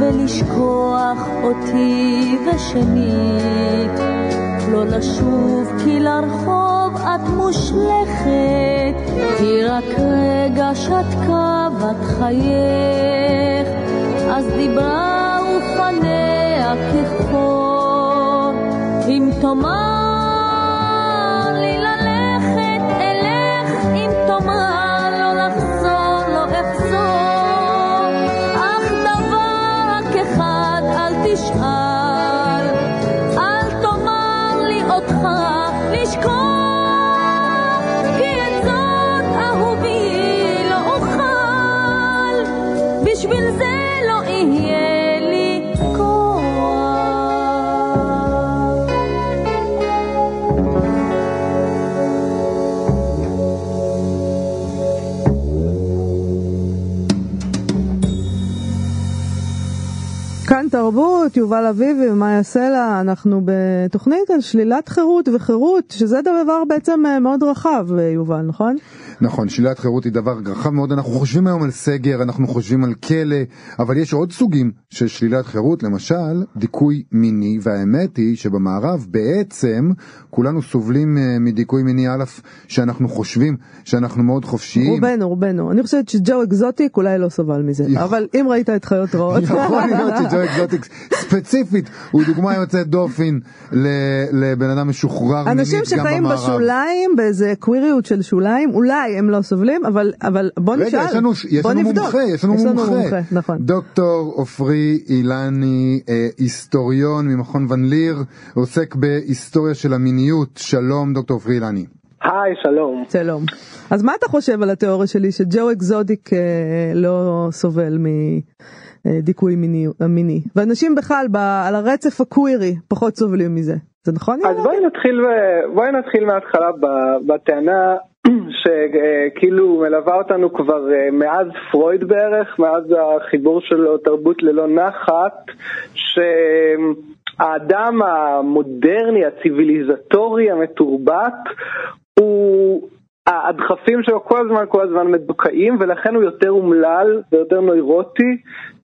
ולשכוח אותי ושנית. לא לשוב כי לרחוב את מושלכת כי רק רגע שתקה בת חייך. אז דיברה ופניה כחור אם תאמר תרבות, יובל אביבי ומאיה סלע, אנחנו בתוכנית על שלילת חירות וחירות, שזה דבר בעצם אה, מאוד רחב, אה, יובל, נכון? נכון, שלילת חירות היא דבר רחב מאוד, אנחנו חושבים היום על סגר, אנחנו חושבים על כלא, אבל יש עוד סוגים של שלילת חירות, למשל דיכוי מיני, והאמת היא שבמערב בעצם כולנו סובלים אה, מדיכוי מיני א', שאנחנו חושבים שאנחנו מאוד חופשיים. רובנו, רובנו. אני חושבת שג'ו אקזוטיק אולי לא סבל מזה, יכול- אבל אם ראית את חיות רעות... יכול להיות שג'ו אקזוטיק ספציפית הוא דוגמה יוצאת דופן לבן אדם משוחרר מינית אנשים גם שחיים במערב. בשוליים, באיזה קוויריות של שוליים, אולי הם לא סובלים, אבל, אבל בוא נשאל, רגע, יש לנו, יש בוא לנו נבדוק. מומחה, יש לנו מומחה. נכון. דוקטור עופרי אילני, אה, היסטוריון ממכון ון ליר, עוסק בהיסטוריה של המיניות. שלום, דוקטור עופרי אילני. היי, שלום. שלום. אז מה אתה חושב על התיאוריה שלי שג'ו אקזודיק אה, לא סובל מדיכוי מיני, מיני, ואנשים בכלל ב, על הרצף הקווירי פחות סובלים מזה, זה נכון? אז בואי נתחיל, בואי נתחיל מההתחלה בטענה שכאילו מלווה אותנו כבר אה, מאז פרויד בערך, מאז החיבור שלו תרבות ללא נחת, שהאדם המודרני, הציוויליזטורי, המתורבת, הוא... הדחפים שלו כל הזמן כל הזמן מדוכאים ולכן הוא יותר אומלל ויותר נוירוטי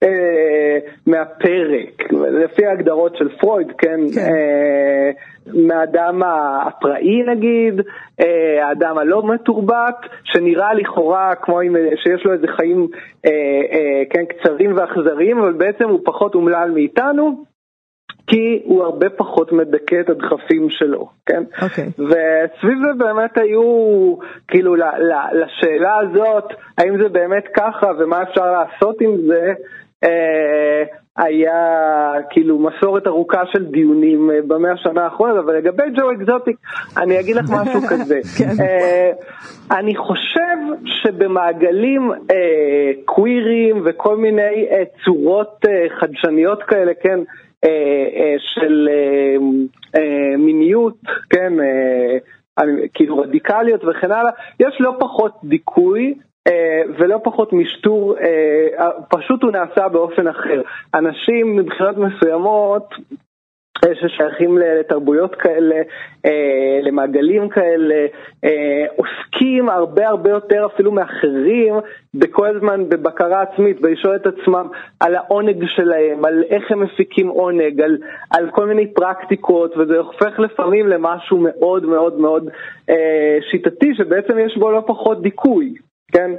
אה, מהפרק, לפי ההגדרות של פרויד, כן? כן. אה, מהאדם הפראי נגיד, אה, האדם הלא מתורבת, שנראה לכאורה כמו עם, שיש לו איזה חיים אה, אה, כן, קצרים ואכזריים, אבל בעצם הוא פחות אומלל מאיתנו. כי הוא הרבה פחות מדכא את הדחפים שלו, כן? אוקיי. וסביב זה באמת היו, כאילו, ל- ל- לשאלה הזאת, האם זה באמת ככה ומה אפשר לעשות עם זה, אה, היה כאילו מסורת ארוכה של דיונים אה, במאה השנה האחרונה, אבל לגבי ג'ו אקזוטיק, אני אגיד לך משהו כזה. כן. אה, אני חושב שבמעגלים אה, קווירים וכל מיני אה, צורות אה, חדשניות כאלה, כן, של אה, אה, מיניות, כן, אה, כאילו רדיקליות וכן הלאה, יש לא פחות דיכוי. אה, ולא פחות משטור, אה, פשוט הוא נעשה באופן אחר. אנשים מבחינות מסוימות אה, ששייכים לתרבויות כאלה, אה, למעגלים כאלה, אה, עוסקים הרבה הרבה יותר אפילו מאחרים בכל הזמן בבקרה עצמית, בלשאול את עצמם על העונג שלהם, על איך הם מפיקים עונג, על, על כל מיני פרקטיקות, וזה הופך לפעמים למשהו מאוד מאוד מאוד אה, שיטתי, שבעצם יש בו לא פחות דיכוי. כן?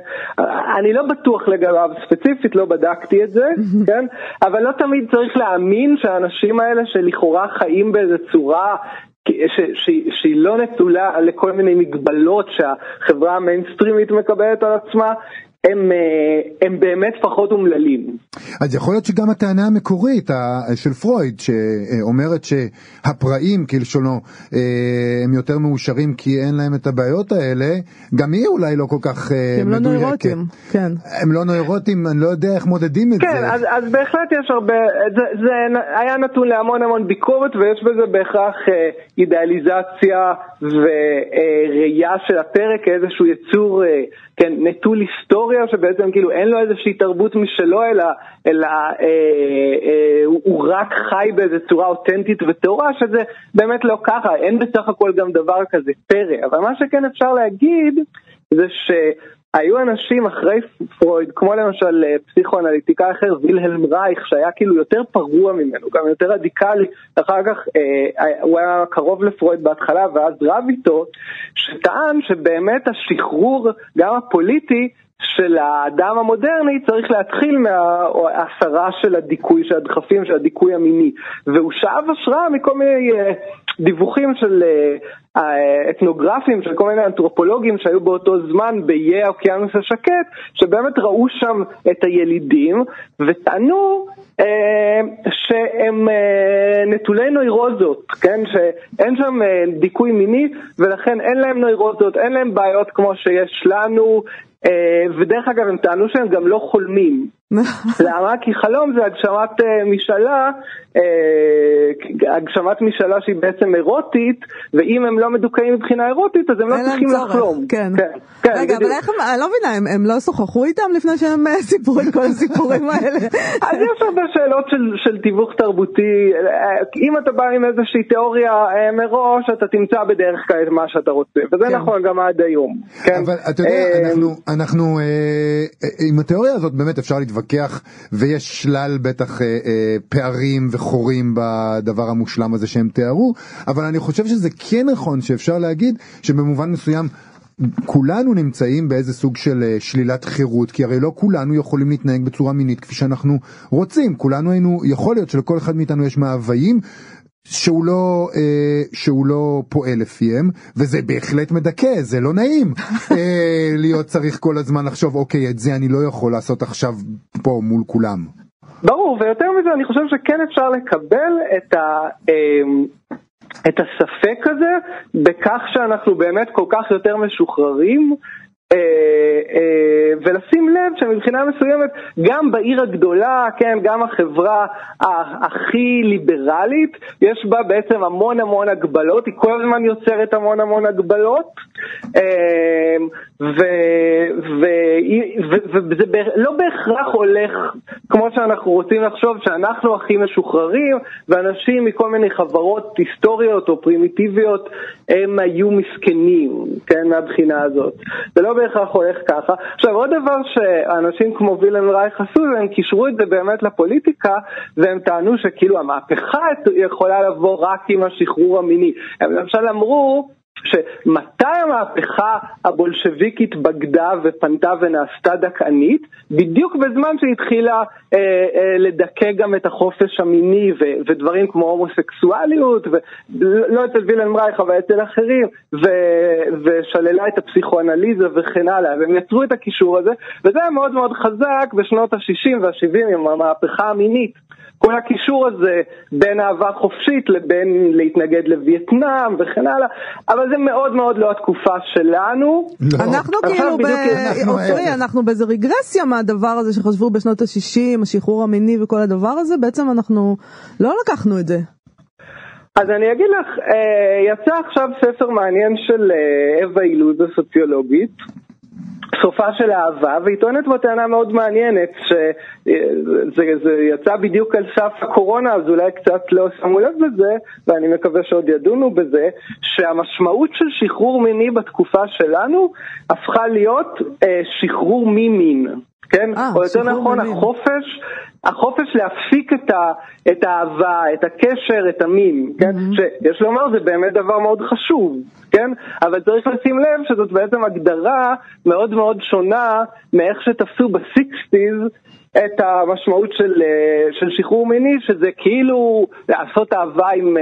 אני לא בטוח לגביו ספציפית, לא בדקתי את זה, כן? אבל לא תמיד צריך להאמין שהאנשים האלה שלכאורה חיים באיזה צורה שהיא לא נטולה לכל מיני מגבלות שהחברה המיינסטרימית מקבלת על עצמה, הם, אה, הם באמת פחות אומללים. אז יכול להיות שגם הטענה המקורית של פרויד שאומרת שהפראים כלשונו אה, הם יותר מאושרים כי אין להם את הבעיות האלה, גם היא אולי לא כל כך אה, כי הם לא מדויקת. נוירוטים, כן. הם לא נוירוטים, אני לא יודע איך מודדים את כן, זה. אז, אז בהחלט יש הרבה, זה, זה היה נתון להמון המון ביקורת ויש בזה בהכרח אידיאליזציה וראייה של הפרק כאיזשהו יצור, כן, נטול היסטוריה שבעצם כאילו אין לו איזושהי תרבות משלו אלא, אלא אה, אה, הוא, הוא רק חי באיזו צורה אותנטית וטהורה שזה באמת לא ככה, אין בסך הכל גם דבר כזה פרא, אבל מה שכן אפשר להגיד זה ש... היו אנשים אחרי פרויד, כמו למשל אה, פסיכואנליטיקאי אחר, וילהלם רייך, שהיה כאילו יותר פרוע ממנו, גם יותר רדיקלי, אחר כך אה, הוא היה קרוב לפרויד בהתחלה ואז רב איתו, שטען שבאמת השחרור, גם הפוליטי, של האדם המודרני צריך להתחיל מההסרה של הדיכוי, של הדחפים, של הדיכוי המיני. והוא שאב השראה מכל מיני uh, דיווחים של uh, אתנוגרפים, של כל מיני אנתרופולוגים שהיו באותו זמן באיי האוקיינוס השקט, שבאמת ראו שם את הילידים וטענו uh, שהם uh, נטולי נוירוזות, כן? שאין שם uh, דיכוי מיני ולכן אין להם נוירוזות, אין להם בעיות כמו שיש לנו, אה, ודרך אגב הם טענו שהם גם לא חולמים. למה? כי חלום זה הגשמת uh, משאלה, uh, הגשמת משאלה שהיא בעצם אירוטית, ואם הם לא מדוכאים מבחינה אירוטית אז הם לא צריכים לחלום. כן. כן, כן רגע, אבל איך הם, אני לא מבינה, הם, הם לא שוחחו איתם לפני שהם סיפרו את כל הסיפורים האלה? אז יש הרבה שאלות של, של תיווך תרבותי, אם אתה בא עם איזושהי תיאוריה מראש, אתה תמצא בדרך כלל את מה שאתה רוצה, וזה כן. נכון גם עד היום. כן? אבל אתה יודע, אנחנו, אנחנו עם התיאוריה הזאת באמת אפשר להתווכח. להתווכח ויש שלל בטח אה, אה, פערים וחורים בדבר המושלם הזה שהם תיארו, אבל אני חושב שזה כן נכון שאפשר להגיד שבמובן מסוים כולנו נמצאים באיזה סוג של אה, שלילת חירות, כי הרי לא כולנו יכולים להתנהג בצורה מינית כפי שאנחנו רוצים, כולנו היינו, יכול להיות שלכל אחד מאיתנו יש מאוויים שהוא לא, אה, שהוא לא פועל לפיהם, וזה בהחלט מדכא, זה לא נעים אה, להיות צריך כל הזמן לחשוב, אוקיי, את זה אני לא יכול לעשות עכשיו פה מול כולם. ברור, ויותר מזה, אני חושב שכן אפשר לקבל את ה... אה, את הספק הזה בכך שאנחנו באמת כל כך יותר משוחררים אה, אה, ולשים לב שמבחינה מסוימת גם בעיר הגדולה, כן, גם החברה הכי ליברלית, יש בה בעצם המון המון הגבלות, היא כל הזמן יוצרת המון המון הגבלות, אה, וזה לא בהכרח הולך כמו שאנחנו רוצים לחשוב, שאנחנו הכי משוחררים, ואנשים מכל מיני חברות היסטוריות או פרימיטיביות הם היו מסכנים, כן, מהבחינה הזאת. זה לא בהכרח הולך ככה. עכשיו, עוד דבר שאנשים כמו וילן רייך עשו, הם קישרו את זה באמת לפוליטיקה, והם טענו שכאילו המהפכה יכולה לבוא רק עם השחרור המיני. הם למשל אמרו, שמתי המהפכה הבולשביקית בגדה ופנתה ונעשתה דכאנית? בדיוק בזמן שהתחילה אה, אה, לדכא גם את החופש המיני ו- ודברים כמו הומוסקסואליות, ולא אצל וילן רייך אבל אצל אחרים, ו- ושללה את הפסיכואנליזה וכן הלאה, והם יצרו את הקישור הזה, וזה היה מאוד מאוד חזק בשנות ה-60 וה-70 עם המהפכה המינית. כל הקישור הזה בין אהבה חופשית לבין להתנגד לווייטנאם וכן הלאה, אבל זה מאוד מאוד לא התקופה שלנו. לא. אנחנו כאילו, עופרי, אנחנו באיזה רגרסיה מהדבר הזה שחשבו בשנות ה-60, השחרור המיני וכל הדבר הזה, בעצם אנחנו לא לקחנו את זה. אז אני אגיד לך, אה, יצא עכשיו ספר מעניין של אה, אווה אילוז הסוציולוגית, סופה של אהבה, והיא טוענת בו טענה מאוד מעניינת, שזה יצא בדיוק על סף הקורונה, אז אולי קצת לא שמו לב לזה, ואני מקווה שעוד ידונו בזה, שהמשמעות של שחרור מיני בתקופה שלנו הפכה להיות אה, שחרור ממין. כן? 아, אה, או יותר נכון. החופש החופש להפסיק את, ה, את האהבה, את הקשר, את המין, כן? Mm-hmm. שיש לומר, זה באמת דבר מאוד חשוב, כן? אבל צריך לשים לב שזאת בעצם הגדרה מאוד מאוד שונה מאיך שתפסו בסיקסטיז את המשמעות של, אה, של שחרור מיני, שזה כאילו לעשות אהבה עם...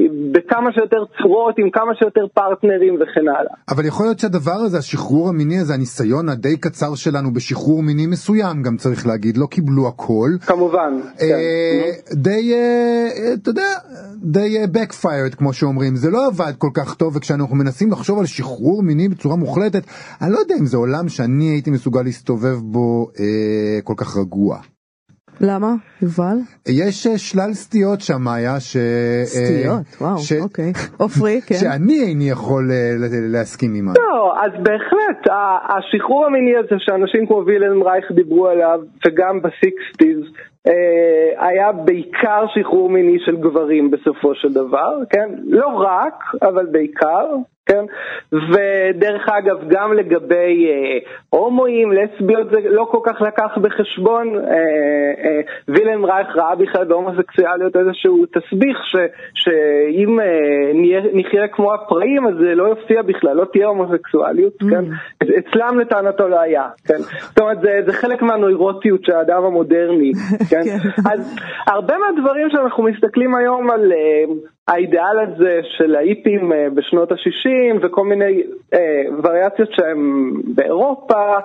אה, בכמה שיותר צורות, עם כמה שיותר פרטנרים וכן הלאה. אבל יכול להיות שהדבר הזה, השחרור המיני הזה, הניסיון הדי קצר שלנו בשחרור מיני מסוים, גם צריך להגיד, לא קיבלו הכל. כמובן. אה, כן. די, אה, אתה יודע, די אה, backfired כמו שאומרים, זה לא עבד כל כך טוב, וכשאנחנו מנסים לחשוב על שחרור מיני בצורה מוחלטת, אני לא יודע אם זה עולם שאני הייתי מסוגל להסתובב בו אה, כל כך רגוע. למה? יובל? יש אה, שלל סטיות שם, מאיה, ש... סטיות? וואו, ש... אוקיי. עופרי, כן. שאני איני יכול אה, להסכים עימה. לא, אז בהחלט, השחרור המיני הזה שאנשים כמו וילן רייך דיברו עליו, וגם בסיקסטיז, אה, היה בעיקר שחרור מיני של גברים בסופו של דבר, כן? לא רק, אבל בעיקר. כן? ודרך אגב, גם לגבי אה, הומואים, לסביות, זה לא כל כך לקח בחשבון. אה, אה, וילם רייך ראה בכלל בהומוסקסואליות איזשהו תסביך, ש, שאם אה, נהיה- נחיה כמו הפראים, אז זה לא יופיע בכלל, לא תהיה הומוסקסואליות, כן? אצלם לטענתו לא היה, כן? זאת אומרת, זה, זה חלק מהנוירוטיות של האדם המודרני, כן? אז הרבה מהדברים שאנחנו מסתכלים היום על אה, האידיאל הזה של האיפים אה, בשנות ה-60 וכל מיני אה, וריאציות שהם באירופה,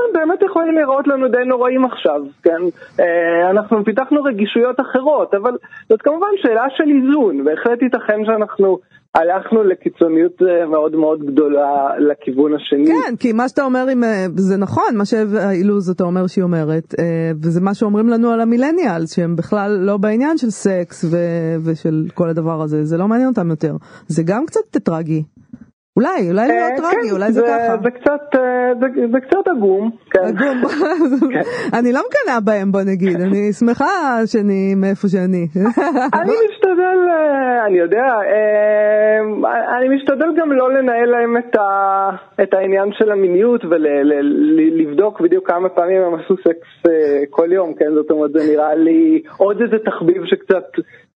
חלק מהדברים באמת יכולים להיראות לנו די נוראים עכשיו, כן? אה, אנחנו פיתחנו רגישויות אחרות, אבל זאת כמובן שאלה של איזון, בהחלט ייתכן שאנחנו הלכנו לקיצוניות אה, מאוד מאוד גדולה לכיוון השני. כן, כי מה שאתה אומר, עם, אה, זה נכון, מה שאילוז אתה אומר שהיא אומרת, וזה מה שאומרים לנו על המילניאלס, שהם בכלל לא בעניין של סקס ושל כל הדבר הזה, זה לא מעניין אותם יותר. זה גם קצת טרגי. אולי, אולי לא אה, טרגי, כן, אולי זה ככה. זה קצת, אה, זה, זה קצת עגום. כן. עגום. אני לא מקנאה בהם בוא נגיד, אני שמחה שאני מאיפה שאני. אני משתדל, אה, אני יודע, אני משתדל גם לא לנהל להם את, העניין של המיניות ולבדוק בדיוק כמה פעמים הם עשו סקס כל יום, כן? זאת אומרת, זה נראה לי עוד איזה תחביב שקצת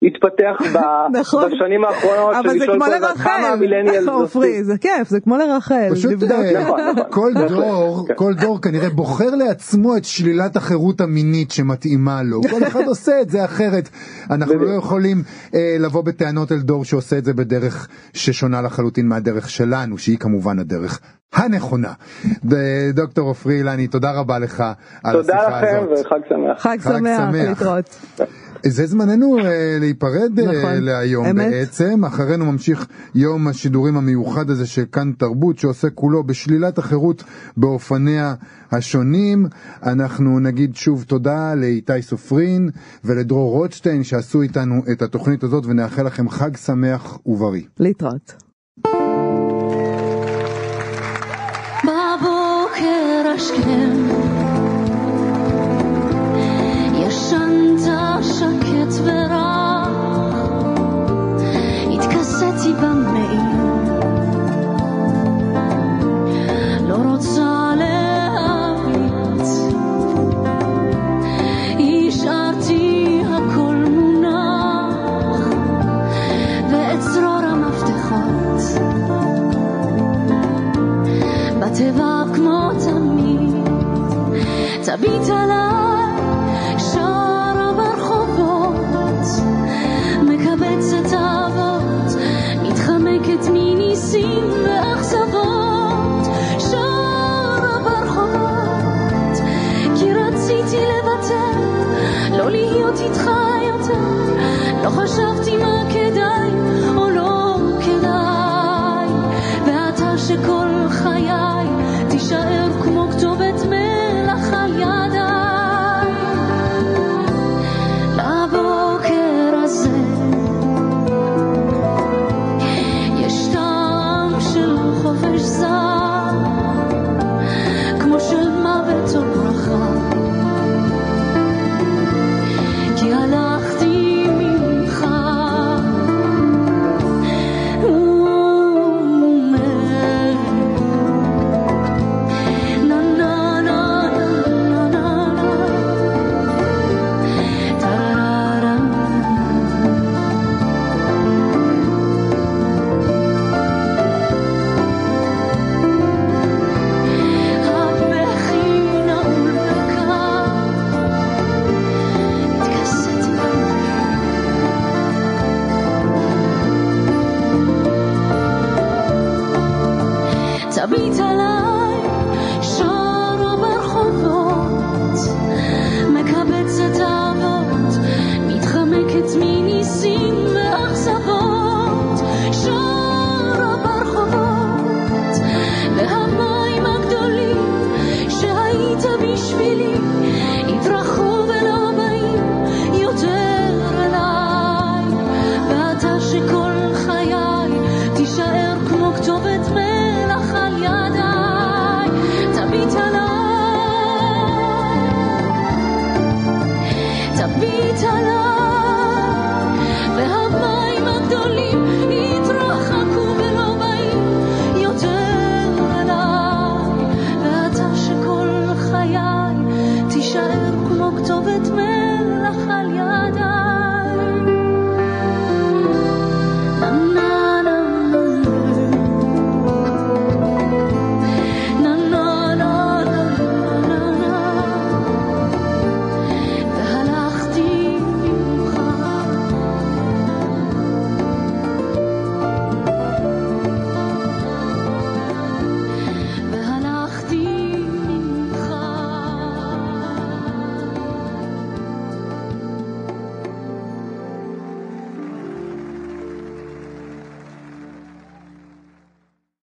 התפתח ב- נכון. בשנים האחרונות, אבל זה כמו לרחל, המילניאלס עופרי, זה כיף, זה כמו לרחל, פשוט. אה, נכון, נכון. כל דור, כן. כל דור כנראה בוחר לעצמו את שלילת החירות המינית שמתאימה לו. כל אחד עושה את זה אחרת. אנחנו לא יכולים אה, לבוא בטענות אל דור שעושה את זה בדרך ששונה לחלוטין מהדרך שלנו, שהיא כמובן הדרך הנכונה. דוקטור עופרי אילני, תודה רבה לך על תודה השיחה לכם הזאת. וחג שמח. חג שמח. להתראות. זה זמננו אה, להיפרד אה, נכון. להיום אמת. בעצם, אחרינו ממשיך יום השידורים המיוחד הזה של כאן תרבות שעוסק כולו בשלילת החירות באופניה השונים. אנחנו נגיד שוב תודה לאיתי סופרין ולדרור רוטשטיין שעשו איתנו את התוכנית הזאת ונאחל לכם חג שמח ובריא. להתראות.